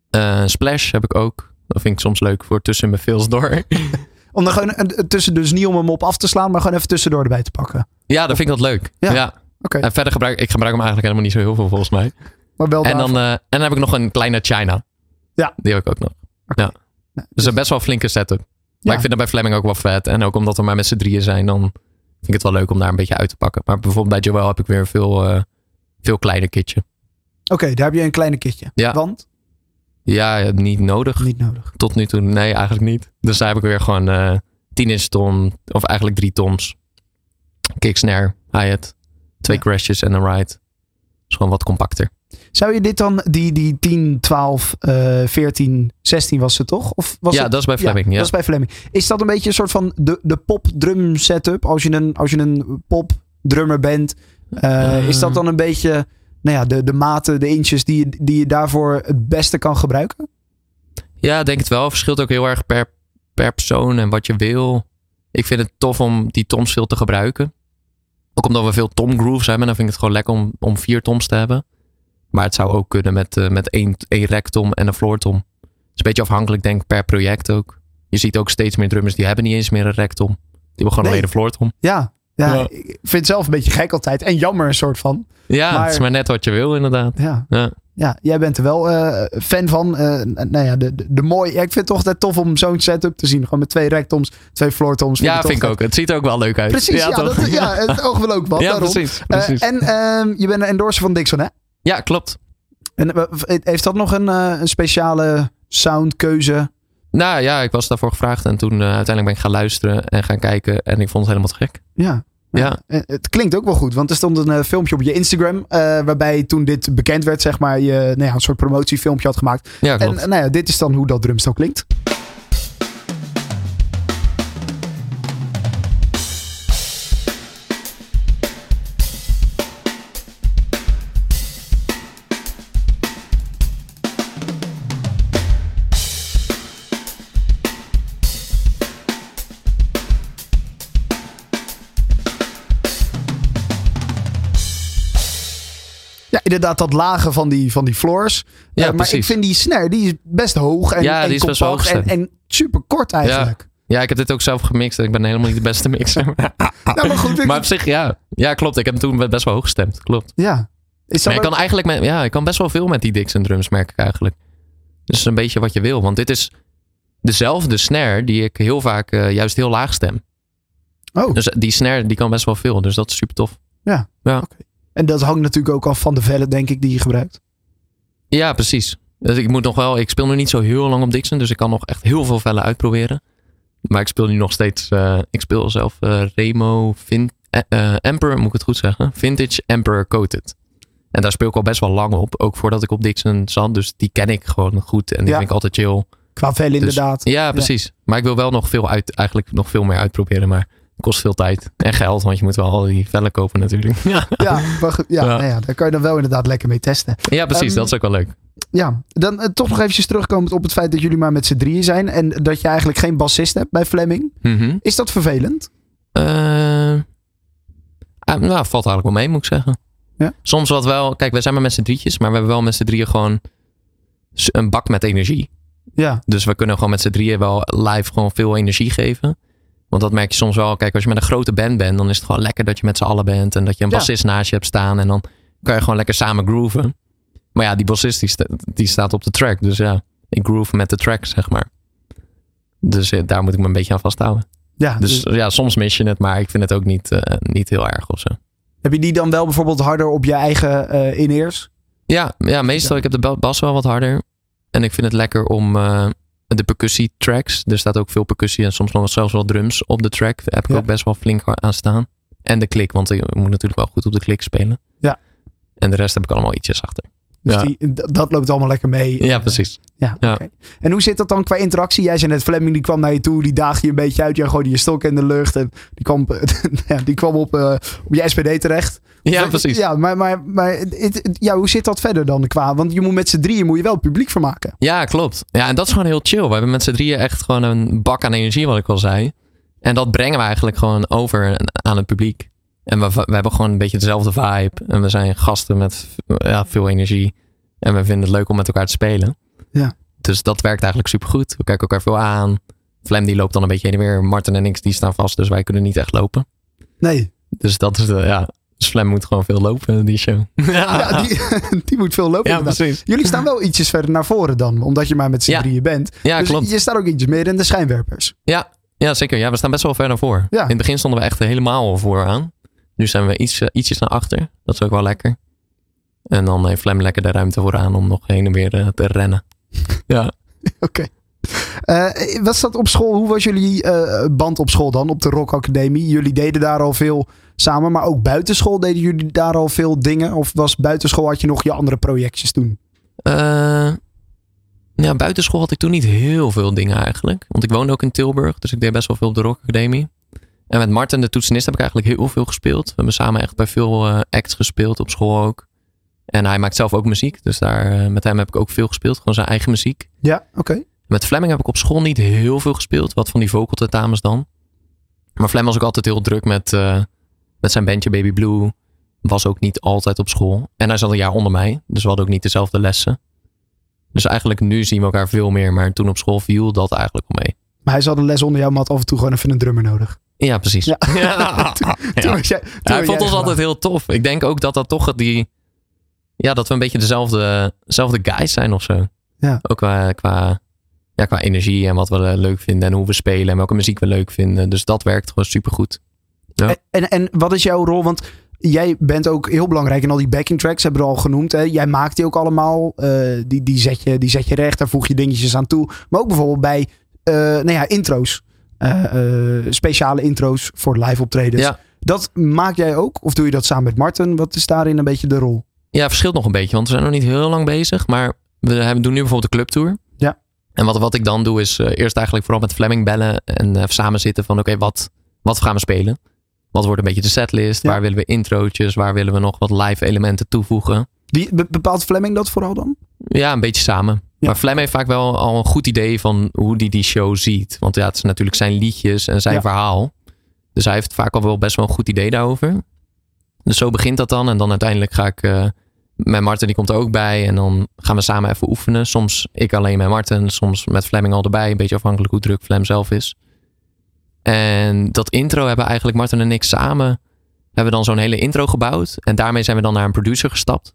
Eh, splash heb ik ook. Dat vind ik soms leuk voor tussen mijn fills door. Om dan gewoon tussen, dus niet om hem op af te slaan, maar gewoon even tussendoor erbij te pakken. Ja, dat vind ik dat leuk. Ja. Ja. Oké, En verder gebruik ik gebruik hem eigenlijk helemaal niet zo heel veel volgens mij. maar wel En dan, daarvoor. eh, en dan heb ik nog een kleine China. Ja. Die heb ik ook nog. Ja. Dus een best wel flinke setup. Maar Ja. ik vind dat bij Fleming ook wel vet. En ook omdat we maar met z'n drieën zijn, dan vind ik het wel leuk om daar een beetje uit te pakken. Maar bijvoorbeeld bij Joel heb ik weer een veel, eh, veel kleiner kitje. Oké, daar heb je een kleine kitje. Ja. Want? Ja, niet nodig. Niet nodig. Tot nu toe, nee, eigenlijk niet. Dus daar heb ik weer gewoon eh 10 inch tom, of eigenlijk drie toms. Kick snare, hi-hat, twee Ja. crashes en een ride. Dus gewoon wat compacter. Zou je dit dan, die, die 10, 12, eh 14, 16 was het toch? Of was ja, het, dat is bij Fleming. Ja, dat is bij Fleming. Is dat een beetje een soort van de, de pop drum setup? Als je een, als je een pop drummer bent, eh, Eh. is dat dan een beetje nou ja, de, de maten, de inches die je, die je daarvoor het beste kan gebruiken? Ja, denk het wel. Verschilt ook heel erg per, per persoon en wat je wil. Ik vind het tof om die toms veel te gebruiken. Ook omdat we veel tom grooves hebben. Dan vind ik het gewoon lekker om, om vier toms te hebben. Maar het zou ook kunnen met, eh, met één, één rektom en een floortom. Het is een beetje afhankelijk denk ik per project ook. Je ziet ook steeds meer drummers die hebben niet eens meer een rektom. Die hebben gewoon Nee. alleen een floortom. Ja, ja, Ja. ik vind het zelf een beetje gek altijd. En jammer een soort van. Ja, Maar- het is maar net wat je wil inderdaad. Ja, Ja. Ja jij bent er wel eh, fan van. Eh, nou ja, de, de, de mooie, ja, ik vind het toch altijd tof om zo'n setup te zien. Gewoon met twee rectoms, twee floortoms. Ja, toch vind ik ook. Het ziet er ook wel leuk uit. Precies, ja, toch? dat, ja, het oog wil ook wat. Ja, daarom. precies. Eh, en ehm, je bent een endorser van Dixon, hè? ja, klopt. En heeft dat nog een, een speciale soundkeuze? Nou ja, ik was daarvoor gevraagd en toen uiteindelijk ben ik gaan luisteren en gaan kijken en ik vond het helemaal te gek. Ja. Ja. Eh, Het klinkt ook wel goed, want er stond een eh, filmpje op je Instagram. eh, waarbij toen dit bekend werd, zeg maar, je nou ja, een soort promotiefilmpje had gemaakt. Ja, En nou ja, dit is dan hoe dat drumstel klinkt. Inderdaad, dat lage van die, van die floors. Ja, Eh, maar precies. ik vind die snare, die is best hoog en, Ja, en die is best compact hoog en, en super kort eigenlijk. Ja, ik heb dit ook zelf gemixt en ik ben helemaal niet de beste mixer. Ja, maar goed, ik- maar op zich, ja. Ja, klopt. Ik heb hem toen best wel hoog gestemd. Klopt. ja. Is dat Maar ik kan eigenlijk met, ja, ik kan best wel veel met die Dixon drums, merk ik eigenlijk. Dus een beetje wat je wil. Want dit is dezelfde snare die ik heel vaak eh, juist heel laag stem. Oh, Dus die snare die kan best wel veel. Dus dat is super tof. En dat hangt natuurlijk ook af van de vellen, denk ik, die je gebruikt. Ja, precies. Dus ik moet nog wel, ik speel nu niet zo heel lang op Dixon, dus ik kan nog echt heel veel vellen uitproberen. Maar ik speel nu nog steeds, eh, ik speel zelf eh, Remo Vin, eh, Emperor, moet ik het goed zeggen? Vintage Emperor Coated. En daar speel ik al best wel lang op, ook voordat ik op Dixon zat. Dus die ken ik gewoon goed en die Ja. vind ik altijd chill. Qua vellen Dus- inderdaad. Ja, precies. Maar ik wil wel nog veel uit, eigenlijk nog veel meer uitproberen, maar kost veel tijd en geld, want je moet wel al die vellen kopen natuurlijk. Ja, Ja, maar goed, ja, Ja. Nou ja, daar kan je dan wel inderdaad lekker mee testen. ja precies. Ehm, dat is ook wel leuk. Ja, dan eh, toch nog eventjes terugkomend op het feit dat jullie maar met z'n drieën zijn. En dat je eigenlijk geen bassist hebt bij Fleming. Mhm. Is dat vervelend? Eh, ah, nou, valt eigenlijk wel mee, moet ik zeggen. Ja? Soms wat wel, kijk, we zijn maar met z'n drietjes, maar we hebben wel met z'n drieën gewoon een bak met energie. Ja, Dus we kunnen gewoon met z'n drieën wel live gewoon veel energie geven. Want dat merk je soms wel. Kijk, als je met een grote band bent, dan is het gewoon lekker dat je met z'n allen bent. En dat je een Ja. bassist naast je hebt staan. En dan kan je gewoon lekker samen grooven. Maar ja, die bassist die, sta- die staat op de track. Dus ja, ik groove met de track, zeg maar. Dus eh, daar moet ik me een beetje aan vasthouden. ja. Dus dus ja, soms mis je het, maar ik vind het ook niet, eh, niet heel erg of zo. heb je die dan wel bijvoorbeeld harder op je eigen eh in-ears? Ja, ja meestal. Ik heb de ba- bas wel wat harder. En ik vind het lekker om de percussie tracks. Er staat ook veel percussie en soms nog zelfs wel drums op de track. Daar heb ik Ja. ook best wel flink aan staan. En de klik, want ik moet natuurlijk wel goed op de klik spelen. Ja. En de rest heb ik allemaal ietsjes achter. Dus Ja. die, dat loopt allemaal lekker mee. Ja, precies. Ja, Ja. En hoe zit dat dan qua interactie? Jij zei net, Fleming die kwam naar je toe, die daagde je een beetje uit. Jij gooide je stok in de lucht en die kwam, ja, die kwam op, eh, op je SPD terecht. Ja, precies. Ja, maar, maar, maar het- ja, hoe zit dat verder dan qua? Want je moet met z'n drieën moet je wel publiek vermaken. Ja, klopt. Ja, en dat is gewoon heel chill. We hebben met z'n drieën echt gewoon een bak aan energie, wat ik al zei. En dat brengen we eigenlijk gewoon over aan het publiek. En we, we hebben gewoon een beetje dezelfde vibe. En we zijn gasten met ja, veel energie. En we vinden het leuk om met elkaar te spelen. Ja. Dus dat werkt eigenlijk supergoed. We kijken elkaar veel aan. Flem die loopt dan een beetje heen en weer. Martin en ik die staan vast, dus wij kunnen niet echt lopen. Nee, Dus dat is de, ja. Dus Flem moet gewoon veel lopen, die show. ja, die, die moet veel lopen. Ja, inderdaad. precies. Jullie staan wel ietsjes verder naar voren dan, omdat je maar met z'n Ja. drieën bent. Ja, dus klopt. je staat ook ietsjes meer in de schijnwerpers. Ja, ja, zeker. Ja, we staan best wel ver naar voren. Ja. In het begin stonden we echt helemaal vooraan. Nu zijn we iets, eh, ietsjes naar achter. Dat is ook wel lekker. En dan heeft Flem lekker de ruimte vooraan om nog heen en weer eh, te rennen. Ja. Oké. Eh, wat dat op school? Hoe was jullie band op school dan, op de Rock Academie? Jullie deden daar al veel samen, maar ook buitenschool deden jullie daar al veel dingen? Of was buitenschool had je nog je andere projectjes toen? Eh, ja, buitenschool had ik toen niet heel veel dingen eigenlijk. Want ik woonde ook in Tilburg, dus ik deed best wel veel op de Rock Academie. En met Martin, de toetsenist, heb ik eigenlijk heel veel gespeeld. We hebben samen echt bij veel eh, acts gespeeld, op school ook. En hij maakt zelf ook muziek, dus daar, eh, met hem heb ik ook veel gespeeld. Gewoon zijn eigen muziek. Ja, oké. Met Fleming heb ik op school niet heel veel gespeeld. Wat van die vocal tentamens dan. Maar Flem was ook altijd heel druk met, eh, met zijn bandje Baby Blue. Was ook niet altijd op school. En hij zat een jaar onder mij. Dus we hadden ook niet dezelfde lessen. Dus eigenlijk nu zien we elkaar veel meer. Maar toen op school viel dat eigenlijk wel mee. Maar hij zat een les onder jou, maar had af en toe gewoon even een drummer nodig. Ja, precies. Ja. Ja. Toen Ja. was jij, toen Hij was vond ons altijd heel tof. Ik denk ook dat dat toch die... Ja, dat we een beetje dezelfde, dezelfde guys zijn of zo. Ja. Ook qua, qua, ja, qua energie en wat we eh, leuk vinden en hoe we spelen en welke muziek we leuk vinden. Dus dat werkt gewoon supergoed. Ja. En, en, en wat is jouw rol? Want jij bent ook heel belangrijk in al die backing tracks, hebben we al genoemd. Hè? Jij maakt die ook allemaal. eh, die, die, zet je, die zet je recht, daar voeg je dingetjes aan toe. Maar ook bijvoorbeeld bij eh, nou ja, intro's. Eh, eh, speciale intro's voor live optredens. Ja. Dat maak jij ook? Of doe je dat samen met Martin? Wat is daarin een beetje de rol? Ja, verschilt nog een beetje, want we zijn nog niet heel lang bezig. Maar we hebben, doen nu bijvoorbeeld de clubtour. Ja. En wat, wat ik dan doe is eh, eerst eigenlijk vooral met Fleming bellen en eh, samen zitten van oké, wat, wat gaan we spelen? Wat wordt een beetje de setlist? Ja. Waar willen we introotjes? Waar willen we nog wat live elementen toevoegen? Wie, be- bepaalt Fleming dat vooral dan? Ja, een beetje samen. Ja. Maar Flem heeft vaak wel al een goed idee van hoe hij die show ziet. Want ja, het zijn natuurlijk zijn liedjes en zijn Ja. verhaal. Dus hij heeft vaak al wel best wel een goed idee daarover. Dus zo begint dat dan. En dan uiteindelijk ga ik eh, met Martin, die komt er ook bij. En dan gaan we samen even oefenen. Soms ik alleen met Martin, soms met Fleming al erbij. Een beetje afhankelijk hoe druk Flem zelf is. En dat intro hebben eigenlijk Martin en ik samen... hebben dan zo'n hele intro gebouwd. En daarmee zijn we dan naar een producer gestapt.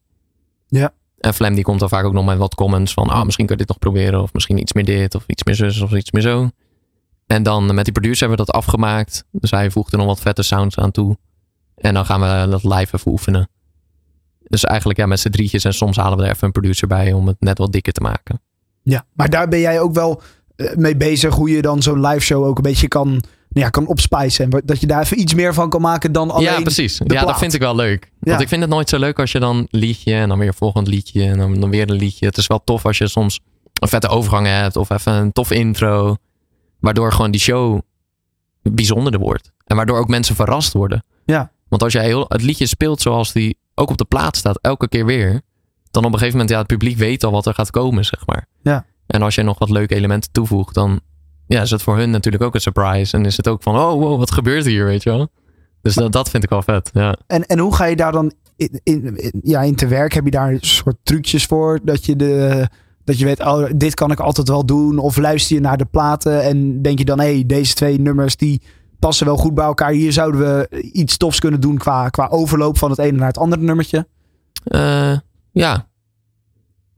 Ja. En Flem die komt dan vaak ook nog met wat comments van... ah, misschien kun je dit nog proberen. Of misschien iets meer dit. Of iets meer zus. Of iets meer zo. En dan met die producer hebben we dat afgemaakt. Dus hij voegt er nog wat vette sounds aan toe. En dan gaan we dat live even oefenen. Dus eigenlijk ja, met z'n drietjes. En soms halen we er even een producer bij om het net wat dikker te maken. Ja, maar daar ben jij ook wel eh, mee bezig. Hoe je dan zo'n live show ook een beetje kan, nou ja, kan opspicen. En dat je daar even iets meer van kan maken dan alleen... ja, precies. Ja, plaat. dat vind ik wel leuk. Want ik vind het nooit zo leuk als je dan liedje en dan weer volgend liedje en dan, dan weer een liedje. Het is wel tof als je soms een vette overgang hebt of even een tof intro. Waardoor gewoon die show bijzonderder wordt. En waardoor ook mensen verrast worden. Ja. Want als jij heel, het liedje speelt zoals die ook op de plaat staat, elke keer weer. Dan op een gegeven moment, ja, het publiek weet al wat er gaat komen, zeg maar. Ja. En als je nog wat leuke elementen toevoegt, dan ja, is het voor hun natuurlijk ook een surprise. En is het ook van, oh wow, wat gebeurt hier, weet je wel. Dus dat, dat vind ik wel vet, ja. En, en hoe ga je daar dan in, in, in- ja, in te werk heb je daar een soort trucjes voor. Dat je, de, dat je weet, oh, dit kan ik altijd wel doen. Of luister je naar de platen en denk je dan, hé, hey, deze twee nummers die passen wel goed bij elkaar. Hier zouden we iets tofs kunnen doen qua, qua overloop van het ene naar het andere nummertje. Eh, ja.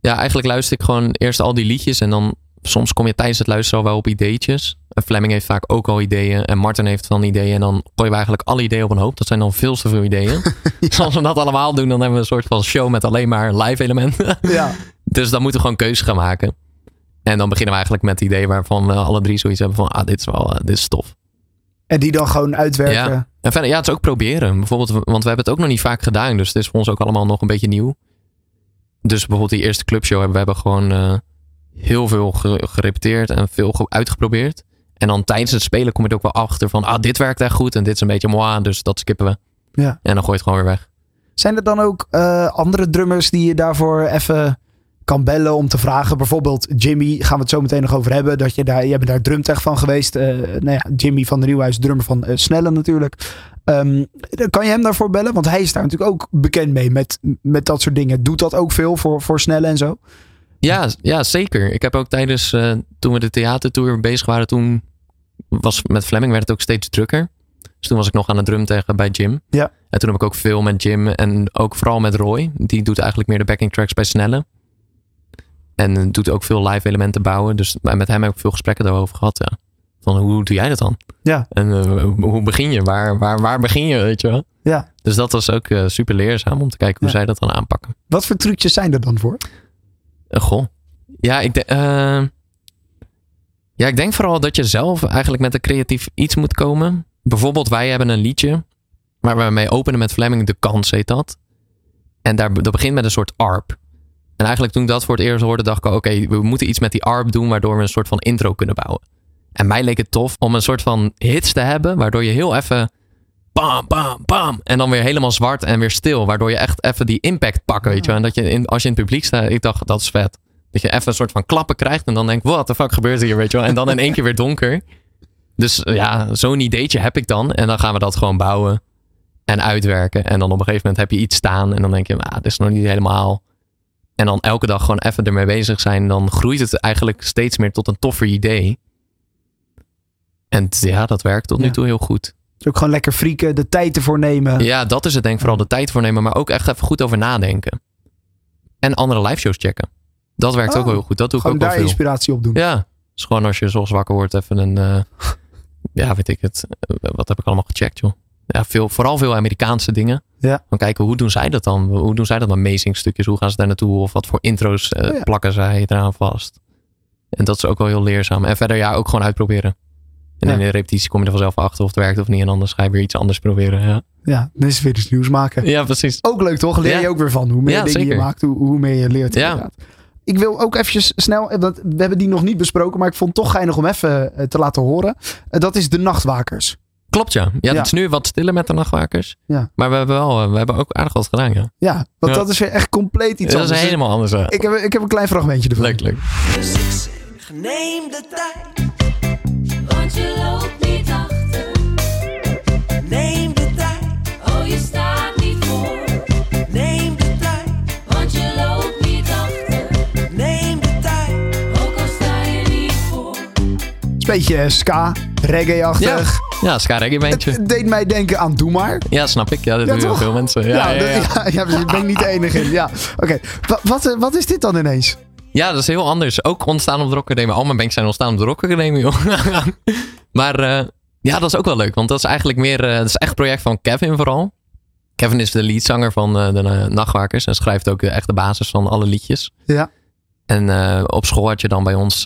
Ja, eigenlijk luister ik gewoon eerst al die liedjes. En dan soms kom je tijdens het luisteren al wel op ideetjes. En Fleming heeft vaak ook al ideeën. En Martin heeft dan ideeën. En dan gooien we eigenlijk alle ideeën op een hoop. Dat zijn dan veel te veel ideeën. Dus als we dat allemaal doen, dan hebben we een soort van show met alleen maar live elementen. Ja, dus dan moeten we gewoon keuzes gaan maken. En dan beginnen we eigenlijk met ideeën waarvan we alle drie zoiets hebben van... Ah, dit is wel, eh, dit is tof. en die dan gewoon uitwerken. Ja. En verder, ja, het is ook proberen. Bijvoorbeeld, want we hebben het ook nog niet vaak gedaan. Dus het is voor ons ook allemaal nog een beetje nieuw. Dus bijvoorbeeld die eerste clubshow hebben we hebben gewoon eh, heel veel ge- gerepeteerd en veel ge- uitgeprobeerd. En dan tijdens het spelen kom je er ook wel achter van, ah, dit werkt echt goed en dit is een beetje moi, dus dat skippen we. Ja. En dan gooi je het gewoon weer weg. Zijn er dan ook eh, andere drummers die je daarvoor even kan bellen om te vragen? Bijvoorbeeld Jimmy, gaan we het zo meteen nog over hebben. Dat je daar, je bent daar drumtech van geweest. Eh, nou ja, Jimmy van der Nieuwhuis, drummer van eh, Snelle natuurlijk. Ehm, kan je hem daarvoor bellen? Want hij is daar natuurlijk ook bekend mee met, met dat soort dingen. Doet dat ook veel voor, voor Snelle en zo? Ja, ja, zeker. Ik heb ook tijdens, eh, toen we de theatertour bezig waren, toen was met Fleming werd het ook steeds drukker. Dus toen was ik nog aan het drum tegen bij Jim. Ja. En toen heb ik ook veel met Jim en ook vooral met Roy. Die doet eigenlijk meer de backing tracks bij Snelle. En eh, doet ook veel live elementen bouwen. Dus met hem heb ik veel gesprekken daarover gehad. Ja. Van hoe doe jij dat dan? Ja. En eh, hoe begin je? Waar, waar, waar begin je? Weet je wel? Ja. Dus dat was ook super leerzaam om te kijken hoe Ja. zij dat dan aanpakken. Wat voor trucjes zijn er dan voor? Eh, goh. Ja, ik, de- eh, ja, ik denk vooral dat je zelf eigenlijk met een creatief iets moet komen. Bijvoorbeeld, wij hebben een liedje waar we mee openen met Fleming. De Kans heet dat. En daar, dat begint met een soort arp. En eigenlijk toen ik dat voor het eerst hoorde, dacht ik, oké, we moeten iets met die arp doen, waardoor we een soort van intro kunnen bouwen. En mij leek het tof om een soort van hits te hebben, waardoor je heel even bam, bam, bam. En dan weer helemaal zwart en weer stil. Waardoor je echt even die impact pakt, weet je wel. En dat je in, als je in het publiek staat, ik dacht, dat is vet. Dat je even een soort van klappen krijgt en dan denkt, what the fuck gebeurt hier, weet je wel. En dan in één keer weer donker. Dus eh, ja, zo'n ideetje heb ik dan. En dan gaan we dat gewoon bouwen en uitwerken. En dan op een gegeven moment heb je iets staan en dan denk je, ah, dit is nog niet helemaal. En dan elke dag gewoon even ermee bezig zijn. Dan groeit het eigenlijk steeds meer tot een toffer idee. En ja, dat werkt tot nu Ja. toe heel goed. Dus ook gewoon lekker frieken, de tijd ervoor nemen. Ja, dat is het denk ik. Vooral de tijd voor nemen, maar ook echt even goed over nadenken. En andere live shows checken. Dat werkt Oh, ook wel heel goed. Dat doe ik ook wel daar veel. inspiratie op doen. Ja, dus gewoon als je zo wakker wordt even een... eh, ja, weet ik het. Eh, wat heb ik allemaal gecheckt, joh? Ja, veel, vooral veel Amerikaanse dingen. Ja. Dan kijken, hoe doen zij dat dan? Hoe doen zij dat met amazing stukjes? Hoe gaan ze daar naartoe? Of wat voor intro's eh, Oh ja. plakken zij eraan vast? En dat is ook wel heel leerzaam. En verder ja, ook gewoon uitproberen. En Ja. in de repetitie kom je er vanzelf achter of het werkt of niet. En anders ga je weer iets anders proberen. Ja, Ja, dan is het weer iets nieuws maken. ja precies. Ook leuk toch? Leer Ja. je ook weer van. Hoe meer Ja, dingen je maakt, hoe, hoe meer je leert Ja. inderdaad. Ik wil ook eventjes snel, eh, want we hebben die nog niet besproken, maar ik vond het toch geinig om even eh, te laten horen. Eh, Dat is de Nachtwakers. Klopt ja. Ja, Ja. het is nu wat stiller met de nachtwakers. Ja. Maar we hebben wel, we hebben ook aardig wat gedaan. Ja. Ja, want Ja. dat is weer echt compleet iets dat anders. is helemaal anders. Ik heb, ik heb een klein fragmentje ervan. Leuk, leuk. Dus ik zeg, neem de tijd, beetje eh, ska, reggae-achtig. Ja, ska Het, bandje. het deed mij denken aan Doe Maar. Ja, snap ik. Ja, dat Ja, doen heel toch? veel mensen. Ja, ja, dat- ja. ja, ja, dus ik ben niet de enige in. Ja, oké. Wat, eh, wat is dit dan ineens? Ja, dat is heel anders. Ook ontstaan op de Rock Academie. Al mijn banks zijn ontstaan op de Rock Academie, joh. maar eh, ja, dat is ook wel leuk. Want dat is eigenlijk meer... eh, dat is echt een project van Kevin vooral. Kevin is de leadzanger van eh, de Nachtwakers. En schrijft ook de echte basis van alle liedjes. Ja. En op school had je dan bij ons...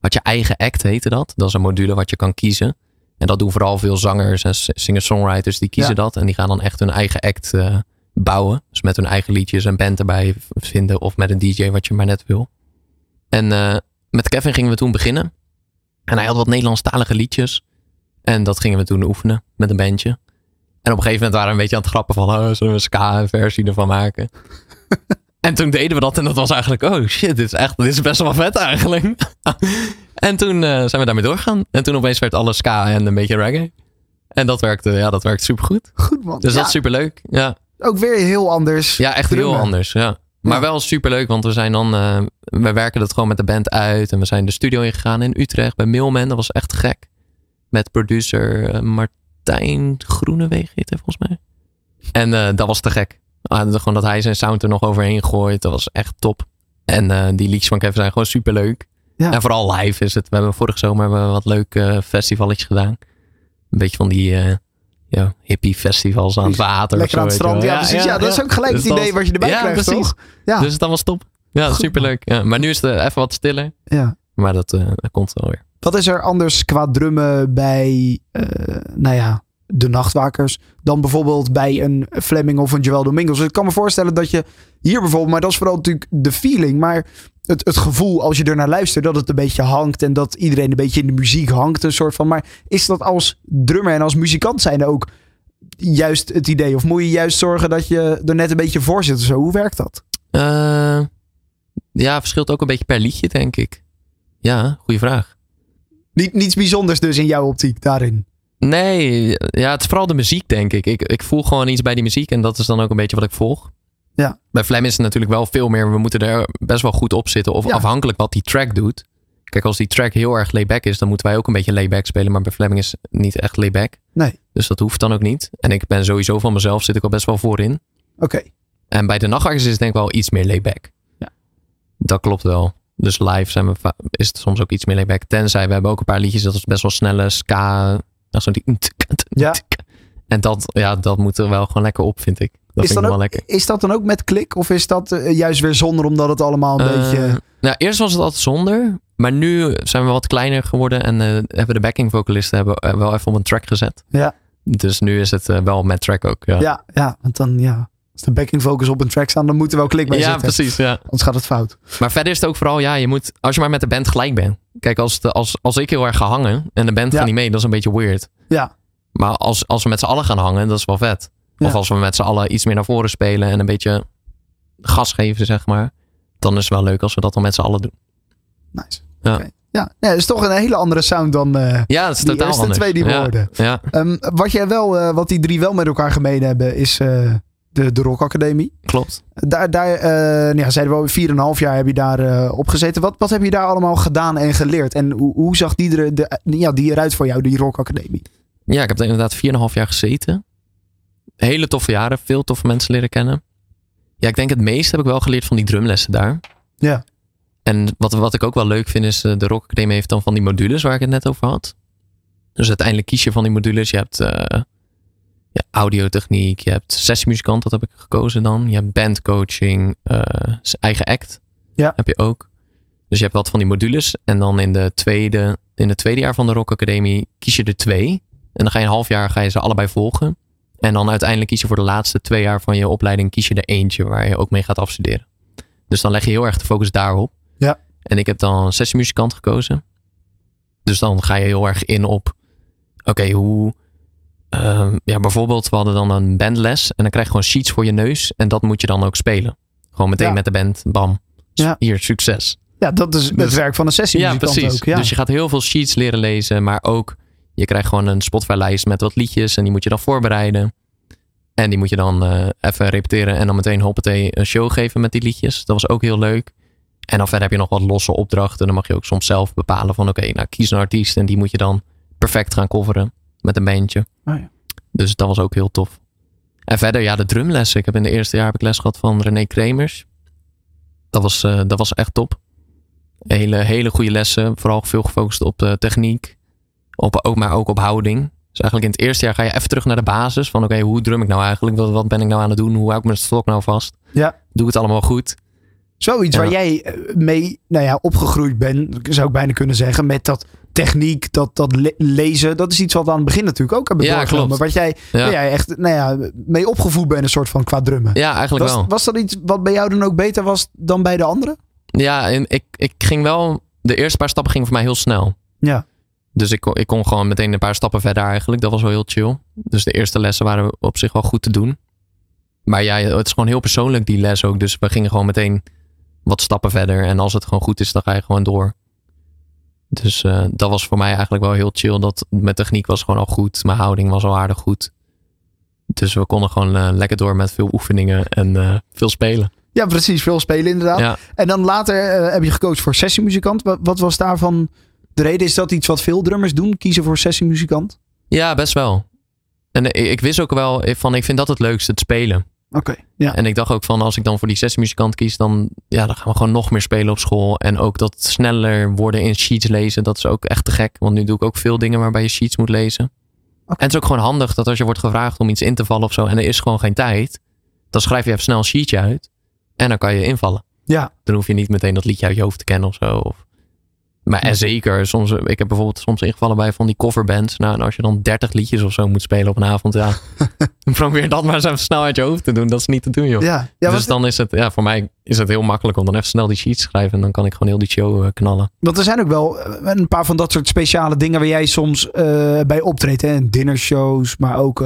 had je eigen act, heette dat. Dat is een module wat je kan kiezen. En dat doen vooral veel zangers en singer-songwriters. Die kiezen Ja. dat. En die gaan dan echt hun eigen act bouwen. Dus met hun eigen liedjes en band erbij vinden. Of met een DJ wat je maar net wil. En eh, met Kevin gingen we toen beginnen. En hij had wat Nederlandstalige liedjes. En dat gingen we toen oefenen met een bandje. En op een gegeven moment waren we een beetje aan het grappen van... Oh, zullen we een ska-versie ervan maken? en toen deden we dat en dat was eigenlijk... Oh shit, dit is, echt, dit is best wel vet eigenlijk. en toen eh, zijn we daarmee doorgegaan. En toen opeens werd alles ska en een beetje reggae. En dat werkte, ja, dat werkte supergoed. Goed man. Dus Ja, dat is superleuk. Ja. Ook weer heel anders. Ja, echt drummen. heel anders. Ja. Maar wel superleuk, want we zijn dan, eh, we werken dat gewoon met de band uit. En we zijn de studio ingegaan in Utrecht bij Mailman. Dat was echt gek. Met producer eh, Martijn Groenewegen heet hij volgens mij. En eh, dat was te gek. Ah, gewoon dat hij zijn sound er nog overheen gooit. Dat was echt top. En die liedjes van Kevin zijn gewoon superleuk. Ja. En vooral live is het. We hebben vorig zomer hebben we wat leuke festivalletjes gedaan. Een beetje van die ja, hippie festivals aan het water. Lekker of aan zo, het strand. Ja, precies. Ja, dat is ook gelijk Dus het idee was- wat je erbij ja, krijgt, precies. toch? Ja. Dus dat was top. Ja, Goed, superleuk. Ja, maar nu is het eh, even wat stiller. ja. Maar dat, eh, dat komt wel weer. Wat is er anders qua drummen bij, eh, nou ja, de nachtwakers dan bijvoorbeeld bij een Fleming of een Joel Domingos? Ik kan me voorstellen dat je hier bijvoorbeeld, maar dat is vooral natuurlijk de feeling, maar het, het gevoel als je er naar luistert dat het een beetje hangt en dat iedereen een beetje in de muziek hangt, een soort van. Maar is dat als drummer en als muzikant zijn ook juist het idee? Of moet je juist zorgen dat je er net een beetje voor zit of zo? Hoe werkt dat? Eh, ja, verschilt ook een beetje per liedje, denk ik. Ja, goede vraag. Niet, niets bijzonders dus in jouw optiek daarin. Nee, ja, het is vooral de muziek, denk ik. ik. Ik voel gewoon iets bij die muziek en dat is dan ook een beetje wat ik volg. Ja. Bij Flem is het natuurlijk wel veel meer. We moeten er best wel goed op zitten. Of Ja. afhankelijk wat die track doet. Kijk, als die track heel erg layback is, dan moeten wij ook een beetje layback spelen. Maar bij Fleming is het niet echt layback. Nee. Dus dat hoeft dan ook niet. En ik ben sowieso van mezelf, zit ik al best wel voorin. Oké. En bij de nachtwakkers is het denk ik wel iets meer layback. Ja. Dat klopt wel. Dus live zijn we is het soms ook iets meer layback. Tenzij we hebben ook een paar liedjes dat is best wel snelle ska. Nou, zo die Ja. En dat, ja, dat moet er wel gewoon lekker op, vind ik. Dat Is, vind ik wel ook, lekker. is dat dan ook met klik? Of is dat eh, juist weer zonder omdat het allemaal een Eh, beetje... Nou, eerst was het altijd zonder. Maar nu zijn we wat kleiner geworden. En eh, hebben de backing vocalisten hebben, wel even op een track gezet. Ja. Dus nu is het wel met track ook. Ja, Ja, ja, want dan ja. Als de backing vocals op een track staan, dan moet er wel klik bij Ja, zitten. precies. Ja. Anders gaat het fout. Maar verder is het ook vooral, ja, je moet, als je maar met de band gelijk bent. Kijk, als, de, als, als ik heel erg ga hangen en de band Ja. gaat niet mee, dat is een beetje weird. Ja, Maar als, als we met z'n allen gaan hangen, dat is wel vet. Ja. Of als we met z'n allen iets meer naar voren spelen en een beetje gas geven, zeg maar. Dan is het wel leuk als we dat dan met z'n allen doen. nice. Ja. Ja, nee, dat is toch een hele andere sound dan eh, Ja, dat is die totaal eerste anders. twee die we ja. hoorden. Ja, Ehm, wat, jij wel, eh, wat die drie wel met elkaar gemeen hebben, is eh, de, de Rock Academie. klopt. Daar, daar nou ja, zeiden we, vier en een half jaar heb je daar eh op gezeten. Wat, wat heb je daar allemaal gedaan en geleerd? En hoe, hoe zag die, er, de, ja, die eruit voor jou, die Rock Academie? Ja, ik heb er inderdaad 4,5 jaar gezeten. Hele toffe jaren, veel toffe mensen leren kennen. Ja, ik denk het meest heb ik wel geleerd van die drumlessen daar. Ja. En wat, wat ik ook wel leuk vind is, eh, de Rock Academie heeft dan van die modules waar ik het net over had. Dus uiteindelijk kies je van die modules. Je hebt audiotechniek, je hebt sessiemuzikant, dat heb ik gekozen dan. Je hebt bandcoaching, eh, eigen act Ja. heb je ook. Dus je hebt wat van die modules. En dan in, de tweede, in het tweede jaar van de Rock Academie kies je er twee. En dan ga je een half jaar ga je ze allebei volgen. En dan uiteindelijk kies je voor de laatste twee jaar van je opleiding kies je er eentje waar je ook mee gaat afstuderen. Dus dan leg je heel erg de focus daarop. Ja. En ik heb dan sessiemuzikant gekozen. Dus dan ga je heel erg in op, oké, hoe, ehm, ja, bijvoorbeeld we hadden dan een bandles en dan krijg je gewoon sheets voor je neus en dat moet je dan ook spelen. Gewoon meteen Ja. met de band, bam, Ja. hier, succes. Ja, dat is het Dus- werk van een sessie. Ja, precies. Ook, ja. Dus je gaat heel veel sheets leren lezen, maar ook je krijgt gewoon een Spotify-lijst met wat liedjes en die moet je dan voorbereiden. En die moet je dan eh, even repeteren en dan meteen hoppatee een show geven met die liedjes. Dat was ook heel leuk. En dan verder heb je nog wat losse opdrachten. Dan mag je ook soms zelf bepalen van oké, nou kies een artiest en die moet je dan perfect gaan coveren met een bandje. Oh ja. Dus dat was ook heel tof. En verder, ja, de drumlessen. Ik heb in de eerste jaar heb ik les gehad van René Kremers. Dat was, eh, dat was echt top. Hele, hele goede lessen. Vooral veel gefocust op de techniek. Op, ook, maar ook op houding. Dus eigenlijk in het eerste jaar ga je even terug naar de basis. Van oké, hoe drum ik nou eigenlijk? Wat, wat ben ik nou aan het doen? Hoe hou ik mijn stok nou vast? Ja. Doe ik het allemaal goed? Zoiets Ja. waar jij eh, mee nou ja, opgegroeid bent, zou ik bijna kunnen zeggen. Met dat techniek, dat, dat le- lezen. Dat is iets wat we aan het begin natuurlijk ook hebben Ja, doorgenomen. klopt. Wat jij, Ja, jij echt nou ja, mee opgevoed bent, een soort van qua drummen. ja eigenlijk was, wel. was dat iets wat bij jou dan ook beter was dan bij de anderen? Ja, en ik, ik ging wel... De eerste paar stappen gingen voor mij heel snel. Ja. Dus ik, kon- ik kon gewoon meteen een paar stappen verder eigenlijk. Dat was wel heel chill. Dus de eerste lessen waren op zich wel goed te doen. Maar ja, het is gewoon heel persoonlijk die les ook. Dus we gingen gewoon meteen wat stappen verder. En als het gewoon goed is, dan ga je gewoon door. Dus eh, dat was voor mij eigenlijk wel heel chill. Dat mijn techniek was gewoon al goed. Mijn houding was al aardig goed. Dus we konden gewoon eh, lekker door met veel oefeningen en eh, veel spelen. Ja, precies. Veel spelen inderdaad. Ja. En dan later heb je gecoacht voor sessiemuzikant. Wat, wat was daarvan de reden? Is dat iets wat veel drummers doen? Kiezen voor sessiemuzikant? Ja, best wel. En eh, ik wist ook wel van, ik vind dat het leukste, het spelen. Oké, ja. En ik dacht ook van, als ik dan voor die sessiemuzikant kies, dan, ja, dan gaan we gewoon nog meer spelen op school. En ook dat sneller worden in sheets lezen, dat is ook echt te gek. Want nu doe ik ook veel dingen waarbij je sheets moet lezen. En het is ook gewoon handig dat als je wordt gevraagd om iets in te vallen of zo, en er is gewoon geen tijd, dan schrijf je even snel een sheetje uit. En dan kan je invallen. Ja, Dan hoef je niet meteen dat liedje uit je hoofd te kennen of zo. Of... Maar en zeker, soms, ik heb bijvoorbeeld soms ingevallen bij van die coverbands. Nou, en als je dan 30 liedjes of zo moet spelen op een avond, ja. probeer dat maar eens even snel uit je hoofd te doen. Dat is niet te doen, joh. ja. ja dus dan is het, ja, voor mij is het heel makkelijk om dan even snel die sheets te schrijven. En dan kan ik gewoon heel die show eh, knallen. want er zijn ook wel eh, een paar van dat soort speciale dingen waar jij soms eh, bij optreedt. Hè? Dinnershows, maar ook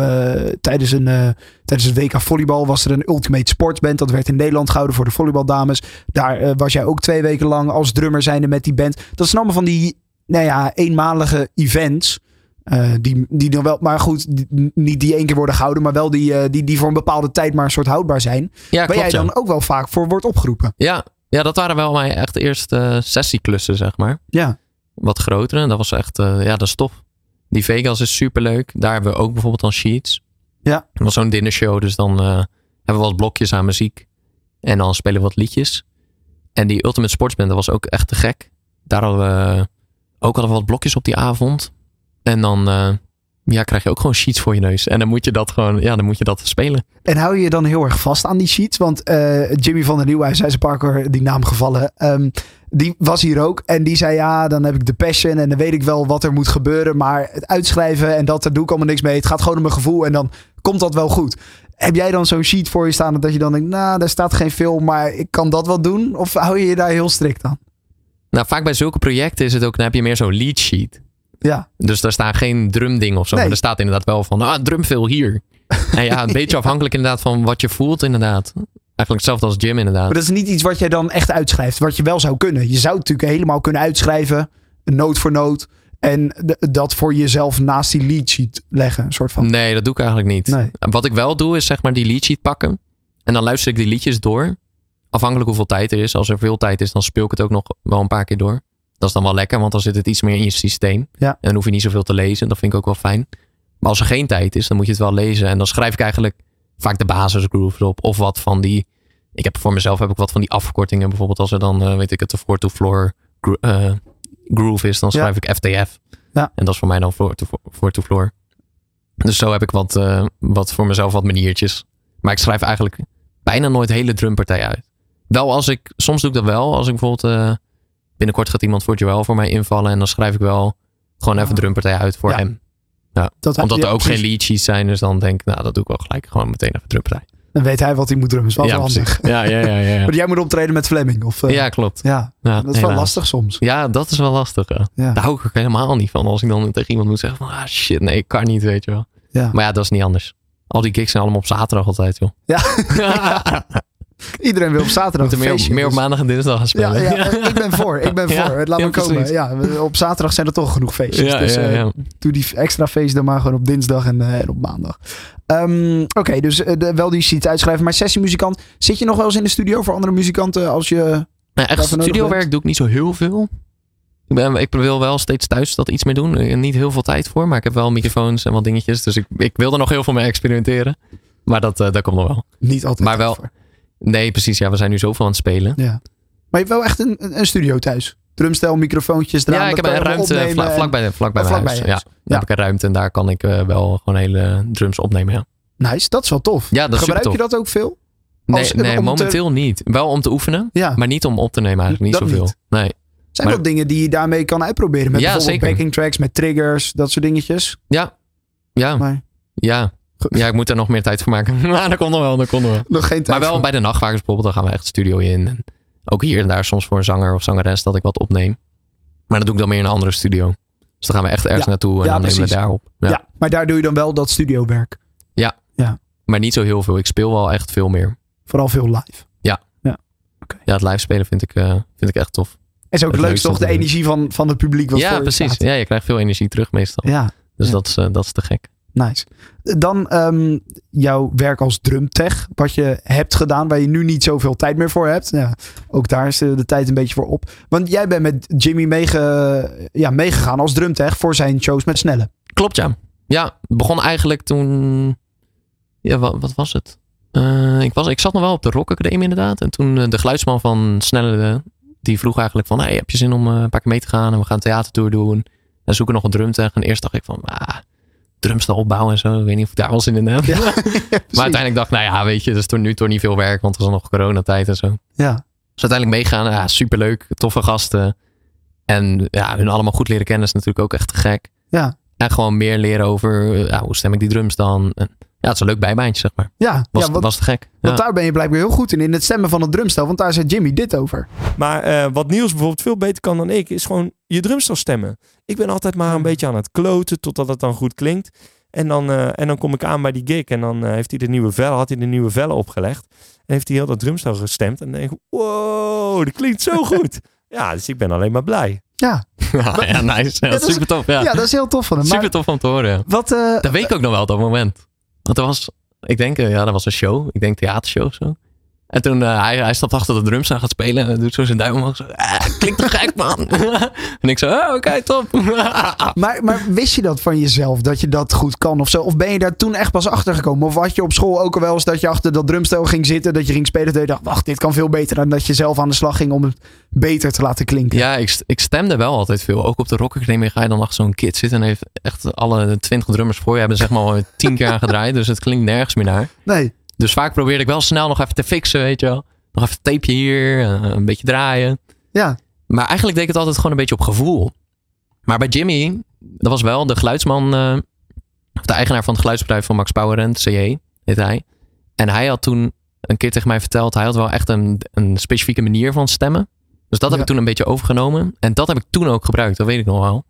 tijdens, een, eh, tijdens het WK volleybal was er een Ultimate Sportsband. Dat werd in Nederland gehouden voor de volleybaldames. Daar was jij ook twee weken lang als drummer zijnde met die band. Dat zijn allemaal van die, nou ja, eenmalige events. Eh, die, die dan wel, maar goed, die- niet die één keer worden gehouden, maar wel die, eh, die, die voor een bepaalde tijd maar een soort houdbaar zijn. Ja, waar klopt, jij ja. dan ook wel vaak voor wordt opgeroepen. Ja, ja, dat waren wel mijn echt eerste eh, sessieklussen, zeg maar. Ja, Wat grotere. Dat was echt, ja, dat is tof. Die Vegas is superleuk. Daar hebben we ook bijvoorbeeld dan sheets. Ja. Dat was zo'n dinnershow, dus dan hebben we wat blokjes aan muziek. En dan spelen we wat liedjes. En die Ultimate Sportsband, dat was ook echt te gek. Daar hadden we ook hadden we wat blokjes op die avond. En dan eh, ja, krijg je ook gewoon sheets voor je neus. En dan moet je dat gewoon, ja, dan moet je dat spelen. En hou je je dan heel erg vast aan die sheets? Want eh, Jimmy van der Nieuwhuis, hij is een paar keer die naam gevallen. ehm, die was hier ook. En die zei, ja, dan heb ik de passion. En dan weet ik wel wat er moet gebeuren. Maar het uitschrijven en dat, daar doe ik allemaal niks mee. Het gaat gewoon om mijn gevoel. En dan komt dat wel goed. Heb jij dan zo'n sheet voor je staan dat je dan denkt, nou, daar staat geen film, maar ik kan dat wel doen? Of hou je je daar heel strikt aan? Nou, vaak bij zulke projecten is het ook, dan heb je meer zo'n lead sheet. Ja, Dus daar staan geen drumding of zo. Nee. Maar er staat inderdaad wel van, ah, drumveel hier. En ja, een beetje afhankelijk inderdaad van wat je voelt inderdaad. Eigenlijk hetzelfde als Jim inderdaad. maar dat is niet iets wat jij dan echt uitschrijft. Wat je wel zou kunnen. Je zou het natuurlijk helemaal kunnen uitschrijven. Noot voor noot. En dat voor jezelf naast die lead sheet leggen. Een soort van. Nee, dat doe ik eigenlijk niet. Nee. Wat ik wel doe is zeg maar die lead sheet pakken. En dan luister ik die liedjes door. Afhankelijk hoeveel tijd er is. Als er veel tijd is, dan speel ik het ook nog wel een paar keer door. Dat is dan wel lekker, want dan zit het iets meer in je systeem. Ja. En dan hoef je niet zoveel te lezen. Dat vind ik ook wel fijn. Maar als er geen tijd is, dan moet je het wel lezen. En dan schrijf ik eigenlijk vaak de basisgrooves op. Of wat van die... Ik heb voor mezelf heb ik wat van die afkortingen. Bijvoorbeeld als er dan, eh, weet ik het, de floor to floor gro- eh, groove is. Dan Ja. schrijf ik FTF. Ja. En dat is voor mij dan floor to, floor to floor. Dus zo heb ik wat, eh, wat voor mezelf wat maniertjes. Maar ik schrijf eigenlijk bijna nooit hele drumpartijen uit. Wel als ik, soms doe ik dat wel. Als ik bijvoorbeeld, binnenkort gaat iemand voor Joel voor mij invallen. En dan schrijf ik wel gewoon even Ah. drumpartij uit voor Ja. hem. Dat, Omdat ja, er ook precies. geen lead sheets zijn. Dus dan denk ik, nou dat doe ik wel gelijk gewoon meteen even drumpartij. Dan weet hij wat hij moet drummen. Is wel ja, handig. Ja, ja, ja, ja. Maar jij moet optreden met Fleming. Of, eh, Ja, klopt. ja, Ja, dat is wel lastig soms. Ja, dat is wel lastig. Ja. Ja. Daar hou ik ook helemaal niet van. Als ik dan tegen iemand moet zeggen van, ah shit, nee, ik kan niet, weet je wel. Ja. Maar ja, dat is niet anders. Al die gigs zijn allemaal op zaterdag altijd, joh. Ja. Iedereen wil op zaterdag een meer, feestje, meer op dus- maandag en dinsdag gaan Ja, spelen. ja, ik ben voor. Ik ben voor. Laat ja, maar komen. precies. Ja, op zaterdag zijn er toch genoeg feestjes. Dus eh, doe die extra feesten dan maar gewoon op dinsdag en, eh, en op maandag. Ehm, Oké, dus eh, de- wel die sheets uitschrijven. Maar sessiemuzikant, zit je nog wel eens in de studio voor andere muzikanten als je... Nou, echt studiowerk doe ik niet zo heel veel. Ik, ben, ik wil wel steeds thuis dat iets mee doen. Niet heel veel tijd voor, maar ik heb wel microfoons en wat dingetjes. Dus ik, ik wil er nog heel veel mee experimenteren. Maar dat, dat komt nog wel. Niet altijd. Maar wel- over. Nee, precies. Ja, we zijn nu zoveel aan het spelen. Ja. Maar je hebt wel echt een, een, studio thuis. Drumstel, microfoontjes eraan. ja, ik heb een ruimte opnemen vla- en- vlakbij, vlakbij Oh, mijn vlakbij huis. je Ja, daar Ja. heb ik een ruimte en daar kan ik eh, wel gewoon hele drums opnemen. Ja, Nice, dat is wel tof. ja dat is Gebruik je dat ook veel? Nee, als- nee om te- momenteel niet. Wel om te oefenen, Ja. maar niet om op te nemen eigenlijk. Niet Dat zoveel. niet. Nee. Zijn maar- dingen die je daarmee kan uitproberen. Met Ja, bijvoorbeeld zeker. backing tracks, met triggers, dat soort dingetjes. Ja. Ja. Maar Ja. Ja, ik moet er nog meer tijd voor maken. Maar dat komt nog wel, dat komt nog wel. nog geen tijd Maar wel bij de nachtwakers bijvoorbeeld, dan gaan we echt de studio in. En ook hier en daar soms voor een zanger of zangeres dat ik wat opneem. Maar dat doe ik dan meer in een andere studio. Dus dan gaan we echt ergens Ja. naartoe en Ja, dan nemen we precies. daar op. Ja. Ja. maar daar doe je dan wel dat studiowerk. Maar niet zo heel veel. Ik speel wel echt veel meer. Vooral veel live. Ja, het live spelen vind ik, eh, vind ik echt tof. En is ook leuk toch de energie van, van het publiek wat ja, precies. Ja, je krijgt veel energie terug meestal. Ja. Dus Ja. dat, is, eh, dat is te gek. Nice. Dan ehm, jouw werk als drumtech, wat je hebt gedaan, waar je nu niet zoveel tijd meer voor hebt. Ja, ook daar is de, tijd een beetje voor op. Want jij bent met Jimmy ja, meegegaan als drumtech voor zijn shows met Snelle. Klopt, ja. Ja, begon eigenlijk toen... Ja, wat, wat was het? Eh, ik, was, ik zat nog wel op de Rock Academie inderdaad. En toen eh, de geluidsman van Snelle, die vroeg eigenlijk van... Hey, heb je zin om eh, een paar keer mee te gaan? En we gaan een theatertour doen. En zoeken nog een drumtech. En eerst dacht ik van... Ah, drumstel opbouwen en zo. Ik weet niet of ik daar wel zin in heb. maar uiteindelijk dacht ik, nou ja, weet je, dat is nu toch niet veel werk. Want er was nog coronatijd en zo. Ja, Dus uiteindelijk meegaan. Ja, superleuk. Toffe gasten. En ja, hun allemaal goed leren kennen is natuurlijk ook echt te gek. ja, En gewoon meer leren over ja, hoe stem ik die drums dan. En, ja, het is een leuk bijbaantje, zeg maar. ja. Was, ja was te gek. want Ja. daar ben je blijkbaar heel goed in, in het stemmen van het drumstel. Want daar zei Jimmy dit over. Maar eh, wat Niels bijvoorbeeld veel beter kan dan ik, is gewoon je drumstel stemmen. Ik ben altijd maar een beetje aan het kloten totdat het dan goed klinkt. En dan, eh, en dan kom ik aan bij die gig en dan eh, heeft hij de nieuwe vellen, had hij de nieuwe vellen opgelegd. En heeft hij heel dat drumstel gestemd. En dan denk ik, wow, dat klinkt zo goed. ja, dus ik ben alleen maar blij. Ja, Ja, nice. Ja, dat is- super tof. Ja. ja. dat is heel tof van hem. Maar super tof om te horen. ja. wat, eh, Dat weet ik ook nog wel op dat moment. Want er was, ik denk, eh, ja, dat was een show. Ik denk theatershow of zo. En toen eh, hij, hij stapt achter de drums en gaat spelen. En doet zo zijn duim omhoog. Zo, ah, klinkt toch gek, man. en ik zo, oh, oké, top. Maar, maar wist je dat van jezelf, dat je dat goed kan of zo? Of ben je daar toen echt pas achter gekomen? Of had je op school ook al wel eens dat je achter dat drumstel ging zitten, dat je ging spelen, dat je dacht, wacht, dit kan veel beter. En dat je zelf aan de slag ging om het beter te laten klinken. Ja, ik, ik stemde wel altijd veel. Ook op de Rock Academie ga je dan achter zo'n kid zitten. En heeft echt alle twintig drummers voor je hebben zeg maar al tien keer aan gedraaid. Dus het klinkt nergens meer naar. Nee, Dus vaak probeerde ik wel snel nog even te fixen, weet je wel. Nog even een tapeje hier, eh, een beetje draaien. ja, Maar eigenlijk deed ik het altijd gewoon een beetje op gevoel. Maar bij Jimmy, dat was wel de geluidsman, eh, of de eigenaar van het geluidsbedrijf van Max Powerend, CJ, heet hij. En hij had toen een keer tegen mij verteld, hij had wel echt een, een specifieke manier van stemmen. Dus dat heb Ja. ik toen een beetje overgenomen. En dat heb ik toen ook gebruikt, dat weet ik nog wel.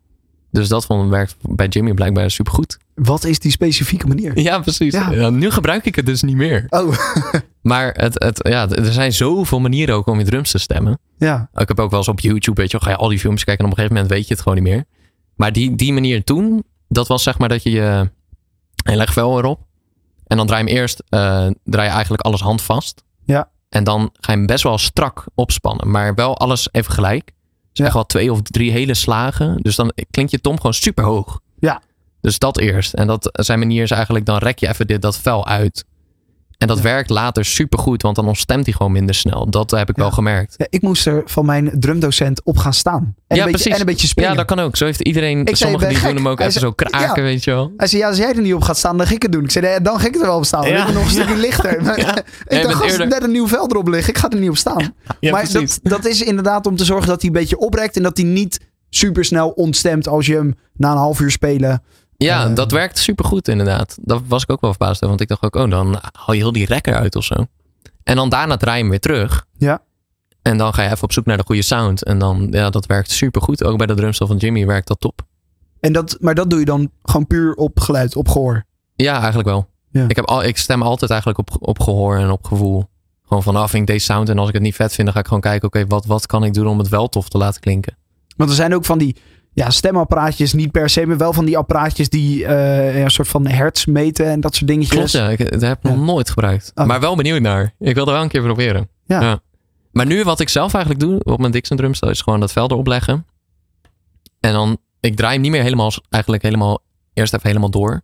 Dus dat vond, werkt bij Jimmy blijkbaar supergoed. wat is die specifieke manier? Ja, precies. Ja. Ja, nu gebruik ik het dus niet meer. Oh, Maar het, het, ja, er zijn zoveel manieren ook om je drums te stemmen. ja, Ik heb ook wel eens op YouTube, weet je, wel, ga je al die filmpjes kijken en op een gegeven moment weet je het gewoon niet meer. Maar die, die manier toen, dat was zeg maar dat je je, je legt vel erop. En dan draai je hem eerst, eh, draai je eigenlijk alles handvast. Ja. En dan ga je hem best wel strak opspannen, maar wel alles even gelijk. Dus Ja. wel twee of drie hele slagen. Dus dan klinkt je tom gewoon super hoog. Ja. Dus dat eerst. En dat zijn manier is eigenlijk, dan rek je even dit, dat vel uit. En dat Ja. werkt later super goed, want dan ontstemt hij gewoon minder snel. Dat heb ik Ja. wel gemerkt. Ja, ik moest er van mijn drumdocent op gaan staan. En, Ja, een, beetje, precies. en een beetje springen. Ja, dat kan ook. Zo heeft iedereen. Ik sommigen die gek. doen hem ook Hij even zei- zo kraken, Ja. weet je wel. Hij zei, ja, als jij er niet op gaat staan, dan ga ik het doen. Ik zei, nee, dan ga ik er wel op staan. Ja. Ik ben nog een stukje lichter. Ik dacht, als eerder- net een nieuw vel erop ligt, ik ga er niet op staan. Ja, maar dat, dat is inderdaad om te zorgen dat hij een beetje oprekt en dat hij niet super snel ontstemt als je hem na een half uur spelen. Ja, Eh. dat werkt super goed inderdaad. Dat was ik ook wel verbaasd over. Want ik dacht ook, oh, dan haal je heel die rekker uit of zo. En dan daarna draai je hem weer terug. Ja. En dan ga je even op zoek naar de goede sound. En dan, ja, dat werkt super goed. Ook bij de drumstel van Jimmy werkt dat top. En dat, maar dat doe je dan gewoon puur op geluid, op gehoor. Ja, eigenlijk wel. Ja. Ik, heb al, ik stem altijd eigenlijk op, op gehoor en op gevoel. Gewoon van, ah, vind ik deze sound. En als ik het niet vet vind, dan ga ik gewoon kijken, oké, wat, wat kan ik doen om het wel tof te laten klinken. Want er zijn ook van die ja, stemapparaatjes, niet per se, maar wel van die apparaatjes die eh, ja, een soort van hertz meten en dat soort dingetjes. Klopt, ja. Ik dat heb ik nog Ja. nooit gebruikt. Oh. Maar wel benieuwd naar. Ik wil er wel een keer proberen. Ja. Maar nu wat ik zelf eigenlijk doe op mijn Dixon drumstel is gewoon dat vel erop leggen. En dan, ik draai hem niet meer helemaal, eigenlijk helemaal, eerst even helemaal door.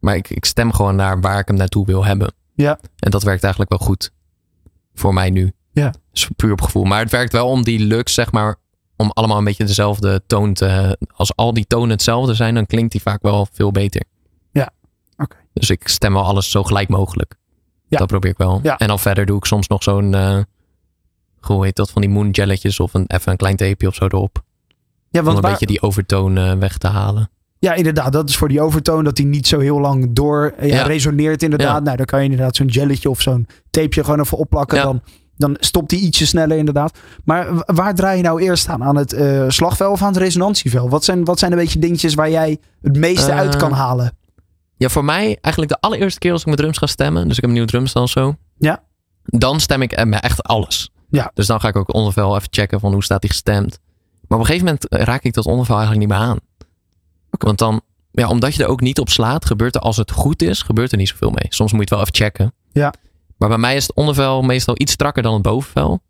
Maar ik, ik stem gewoon naar waar ik hem naartoe wil hebben. Ja. En dat werkt eigenlijk wel goed. Voor mij nu. Ja. Dus puur op gevoel. Maar het werkt wel om die lux, zeg maar, om allemaal een beetje dezelfde toon te... Als al die tonen hetzelfde zijn, dan klinkt die vaak wel veel beter. Ja. Oké. Dus ik stem wel alles zo gelijk mogelijk. Ja. Dat probeer ik wel. Ja. En dan verder doe ik soms nog zo'n... eh hoe heet dat? Van die moon jelletjes of een, even een klein tapeje of zo erop. Ja, Om want een waar- beetje die overtoon eh, weg te halen. ja, inderdaad, dat is voor die overtoon dat hij niet zo heel lang door eh, ja, Ja. resoneert inderdaad. Nou, dan kan je inderdaad zo'n jelletje of zo'n tapeje gewoon even opplakken. Dan, dan stopt hij ietsje sneller inderdaad. Maar waar draai je nou eerst aan? Aan het eh, slagvel of aan het resonantievel? Wat zijn, wat zijn een beetje dingetjes waar jij het meeste Eh, uit kan halen? Ja, voor mij eigenlijk de allereerste keer als ik mijn drums ga stemmen. Dus ik heb een nieuwe drumstel zo. Ja. Dan stem ik eh, met echt alles. Ja. Dus dan ga ik ook ondervel even checken van hoe staat die gestemd. Maar op een gegeven moment eh, raak ik dat ondervel eigenlijk niet meer aan. Want dan ja, omdat je er ook niet op slaat, gebeurt er als het goed is, gebeurt er niet zoveel mee. Soms moet je het wel even checken. Ja. Maar bij mij is het ondervel meestal iets strakker dan het bovenvel.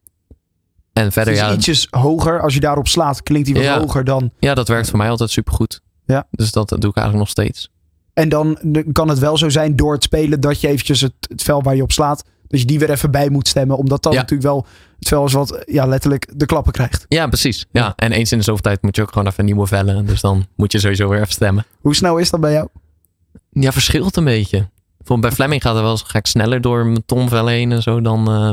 En Het verder, is ja, ietsjes hoger. Als je daarop slaat, klinkt hij wat Ja. hoger dan. ja, dat werkt voor mij altijd supergoed. Ja. Dus dat doe ik eigenlijk nog steeds. En dan kan het wel zo zijn door het spelen dat je eventjes het, het vel waar je op slaat, dat je die weer even bij moet stemmen. Omdat dan Ja. natuurlijk wel het vel is wat ja, letterlijk de klappen krijgt. Ja, precies. Ja. En eens in de zoveel tijd moet je ook gewoon even nieuwe vellen. Dus dan moet je sowieso weer even stemmen. Hoe snel is dat bij jou? Ja, verschilt een beetje. Bijvoorbeeld bij Fleming gaat het wel eens ga ik sneller door mijn tomvel heen en zo dan, eh,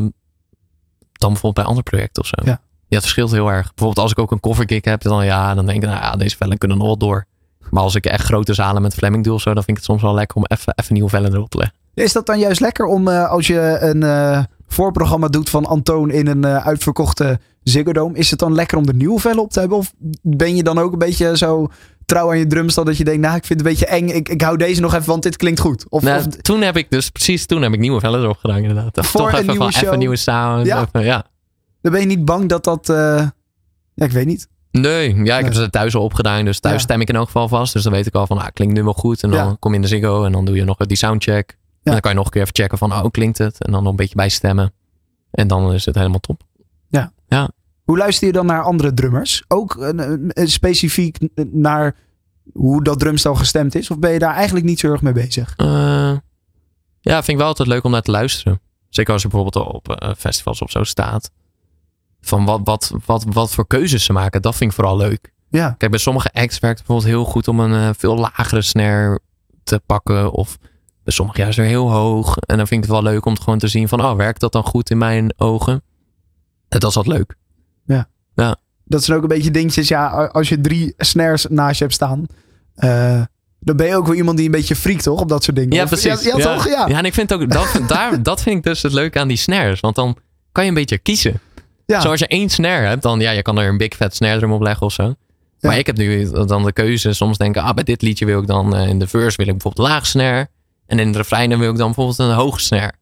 dan bijvoorbeeld bij andere projecten of zo. Ja. het verschilt heel erg. Bijvoorbeeld als ik ook een covergig heb, dan ja, dan denk ik, nou ja, deze vellen kunnen nog wel door. Maar als ik echt grote zalen met Fleming doe of zo, dan vind ik het soms wel lekker om even, even nieuwe vellen erop te leggen. Is dat dan juist lekker om eh, als je een eh, voorprogramma doet van Antoon in een eh, uitverkochte Ziggo Dome, is het dan lekker om de nieuwe vellen op te hebben? Of ben je dan ook een beetje zo trouw aan je drumstel dat je denkt, nou ik vind het een beetje eng, ik, ik hou deze nog even, want dit klinkt goed? Of, Nou, of toen heb ik dus, precies toen heb ik nieuwe vellen erop gedaan inderdaad. Voor Toch een even nieuwe van, show. even nieuwe sound. Ja. even- ja. dan ben je niet bang dat dat, eh, ja ik weet niet. Nee, ja, ik Nee. heb ze thuis al opgedaan. Dus thuis Ja. stem ik in elk geval vast. Dus dan weet ik al van, ah, klinkt nu wel goed. En dan Ja. kom je in de Ziggo en dan doe je nog die soundcheck. En dan kan je nog een keer even checken van, oh, klinkt het? En dan nog een beetje bijstemmen. En dan is het helemaal top. Hoe luister je dan naar andere drummers? Ook eh, eh, specifiek naar hoe dat drumstel gestemd is? Of ben je daar eigenlijk niet zo erg mee bezig? Eh, ja, vind ik wel altijd leuk om naar te luisteren. Zeker als je bijvoorbeeld op eh, festivals of zo staat. Van wat, wat, wat, wat voor keuzes ze maken, dat vind ik vooral leuk. Ja, Kijk, bij sommige acts werkt het bijvoorbeeld heel goed om een eh, veel lagere snare te pakken. Of bij sommige juist weer heel hoog. En dan vind ik het wel leuk om het gewoon te zien van, oh, werkt dat dan goed in mijn ogen? En dat is wat leuk. Dat zijn ook een beetje dingetjes. Ja, als je drie snares naast je hebt staan, eh, dan ben je ook wel iemand die een beetje freakt, toch? Op dat soort dingen. Ja, Of- precies. Ja, ja, toch? Ja. Ja, en ik vind ook, dat, daar, dat vind ik dus het leuke aan die snares. Want dan kan je een beetje kiezen. Ja. Zoals je één snare hebt, dan ja, je kan er een big fat snare drum op leggen of zo. Maar ik heb nu dan de keuze soms denken, ah, bij dit liedje wil ik dan eh, in de verse wil ik bijvoorbeeld laag snare. En in de refreinen wil ik dan bijvoorbeeld een hoge snare.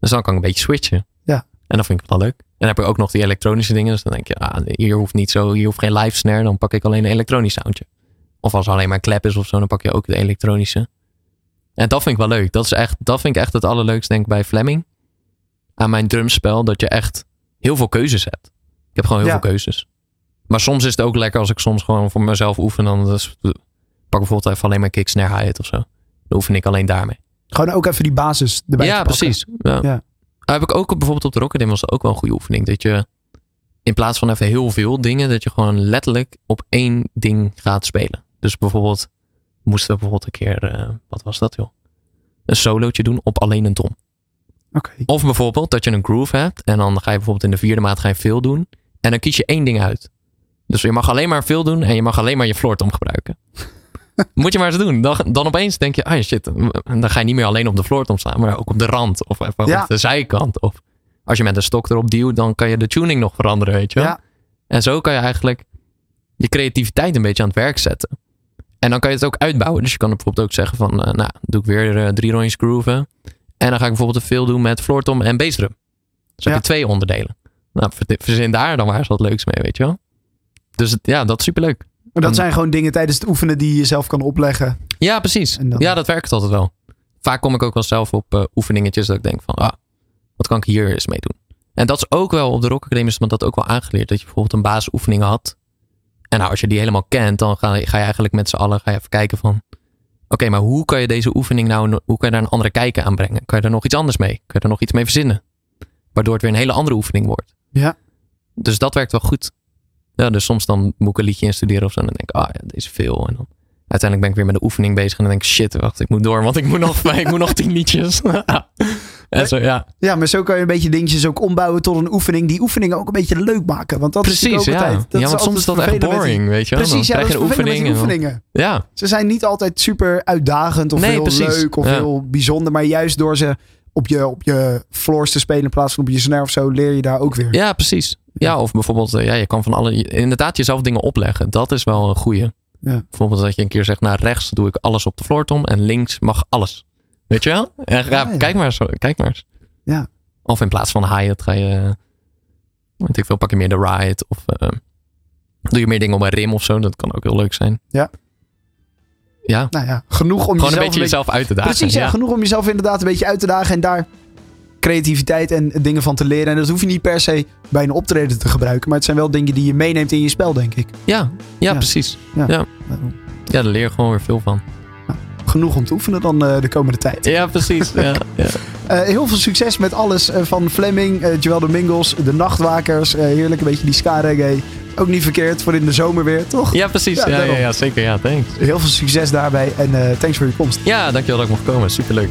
Dus dan kan ik een beetje switchen. En dat vind ik wel leuk. En dan heb ik ook nog die elektronische dingen. Dus dan denk je, ah, hier hoeft niet zo, hier hoeft geen live snare. Dan pak ik alleen een elektronisch soundje. Of als er alleen maar een klep is of zo, dan pak je ook de elektronische. En dat vind ik wel leuk. Dat, is echt, dat vind ik echt het allerleukste, denk ik, bij Fleming. Aan mijn drumspel, dat je echt heel veel keuzes hebt. Ik heb gewoon heel Ja. veel keuzes. Maar soms is het ook lekker als ik soms gewoon voor mezelf oefen. Dan dus, pak bijvoorbeeld even alleen maar kick, snare, hi-hat of zo. Dan oefen ik alleen daarmee. Gewoon ook even die basis erbij ja, precies. Ja. Ja. Maar heb ik ook bijvoorbeeld op de Rocket was dat ook wel een goede oefening. Dat je in plaats van even heel veel dingen, dat je gewoon letterlijk op één ding gaat spelen. Dus bijvoorbeeld, moesten we bijvoorbeeld een keer, eh, wat was dat joh? Een solootje doen op alleen een tom. Oké. Of bijvoorbeeld dat je een groove hebt en dan ga je bijvoorbeeld in de vierde maat ga je veel doen. En dan kies je één ding uit. Dus je mag alleen maar veel doen en je mag alleen maar je floortom gebruiken. Moet je maar eens doen. Dan, dan opeens denk je, ah shit, dan ga je niet meer alleen op de floortom staan, maar ook op de rand of even Ja. op de zijkant. Of als je met een stok erop duwt, dan kan je de tuning nog veranderen, weet je wel. Ja. En zo kan je eigenlijk je creativiteit een beetje aan het werk zetten. En dan kan je het ook uitbouwen. Dus je kan bijvoorbeeld ook zeggen van, eh, nou, doe ik weer eh, drie rondjes grooven. En dan ga ik bijvoorbeeld te veel doen met floortom en bassdrum. Dus heb je twee onderdelen. Nou, ver- verzin daar dan maar eens wat leuks mee, weet je wel. Dus het, ja, dat is superleuk. Maar dat zijn gewoon dingen tijdens het oefenen die je zelf kan opleggen. Ja, precies. Dan- Ja, dat werkt altijd wel. Vaak kom ik ook wel zelf op eh, oefeningetjes dat ik denk van, ah, wat kan ik hier eens mee doen? En dat is ook wel op de Rock Academy is me dat ook wel aangeleerd. Dat je bijvoorbeeld een basisoefening had. En nou, als je die helemaal kent, dan ga je, ga je eigenlijk met z'n allen ga je even kijken van, oké, maar hoe kan je deze oefening nou, no- hoe kan je daar een andere kijken aan brengen? Kan je er nog iets anders mee? Kan je er nog iets mee verzinnen? Waardoor het weer een hele andere oefening wordt. Ja. Dus dat werkt wel goed. Ja, dus soms dan moet ik een liedje instuderen of zo. En dan denk ik, ah ja, deze is veel. En dan uiteindelijk ben ik weer met de oefening bezig. En dan denk ik, shit, wacht, ik moet door. Want ik moet nog, ik moet nog tien liedjes. en zo, ja. Ja, maar zo kan je een beetje dingetjes ook ombouwen tot een oefening. Die oefeningen ook een beetje leuk maken. Want dat is Precies, natuurlijk ook ja. altijd... dat ja, want soms is dat echt die- boring, weet je wel. Precies, ja, dan dat krijg is je oefening. dan- oefeningen. Ja, Ze zijn niet altijd super uitdagend of Nee, heel precies. leuk of Ja. heel bijzonder. Maar juist door ze op je, op je floors te spelen in plaats van op je snare of zo, leer je daar ook weer. ja, precies. Ja, of bijvoorbeeld, eh, ja, je kan van alle, inderdaad jezelf dingen opleggen. Dat is wel een goeie. Ja. Bijvoorbeeld dat je een keer zegt, nou rechts doe ik alles op de floortom en links mag alles. Weet je wel? En Ja, ja. Kijk maar eens. Kijk maar eens. Ja. Of in plaats van hi-hat ga je, weet ik veel, pak je meer de ride. Of eh, doe je meer dingen op een rim of zo. Dat kan ook heel leuk zijn. Ja, Nou ja, genoeg om gewoon jezelf een beetje jezelf uit te dagen. Precies, ja, genoeg om jezelf inderdaad een beetje uit te dagen en daar creativiteit en dingen van te leren. En dat hoef je niet per se bij een optreden te gebruiken, maar het zijn wel dingen die je meeneemt in je spel, denk ik. Ja, ja, Ja. precies. Ja. Ja. ja, daar leer je gewoon weer veel van. Genoeg om te oefenen dan eh, de komende tijd. Ja, precies. Ja, ja. Eh, heel veel succes met alles eh, van Fleming, Joel Domingos, de Nachtwakers. heerlijk, een beetje die ska-reggae. Ook niet verkeerd voor in de zomer weer, toch? ja precies. Ja, Ja, ja, zeker. Ja, thanks. Heel veel succes daarbij en thanks voor je komst. Ja, dankjewel dat ik mocht komen. Superleuk.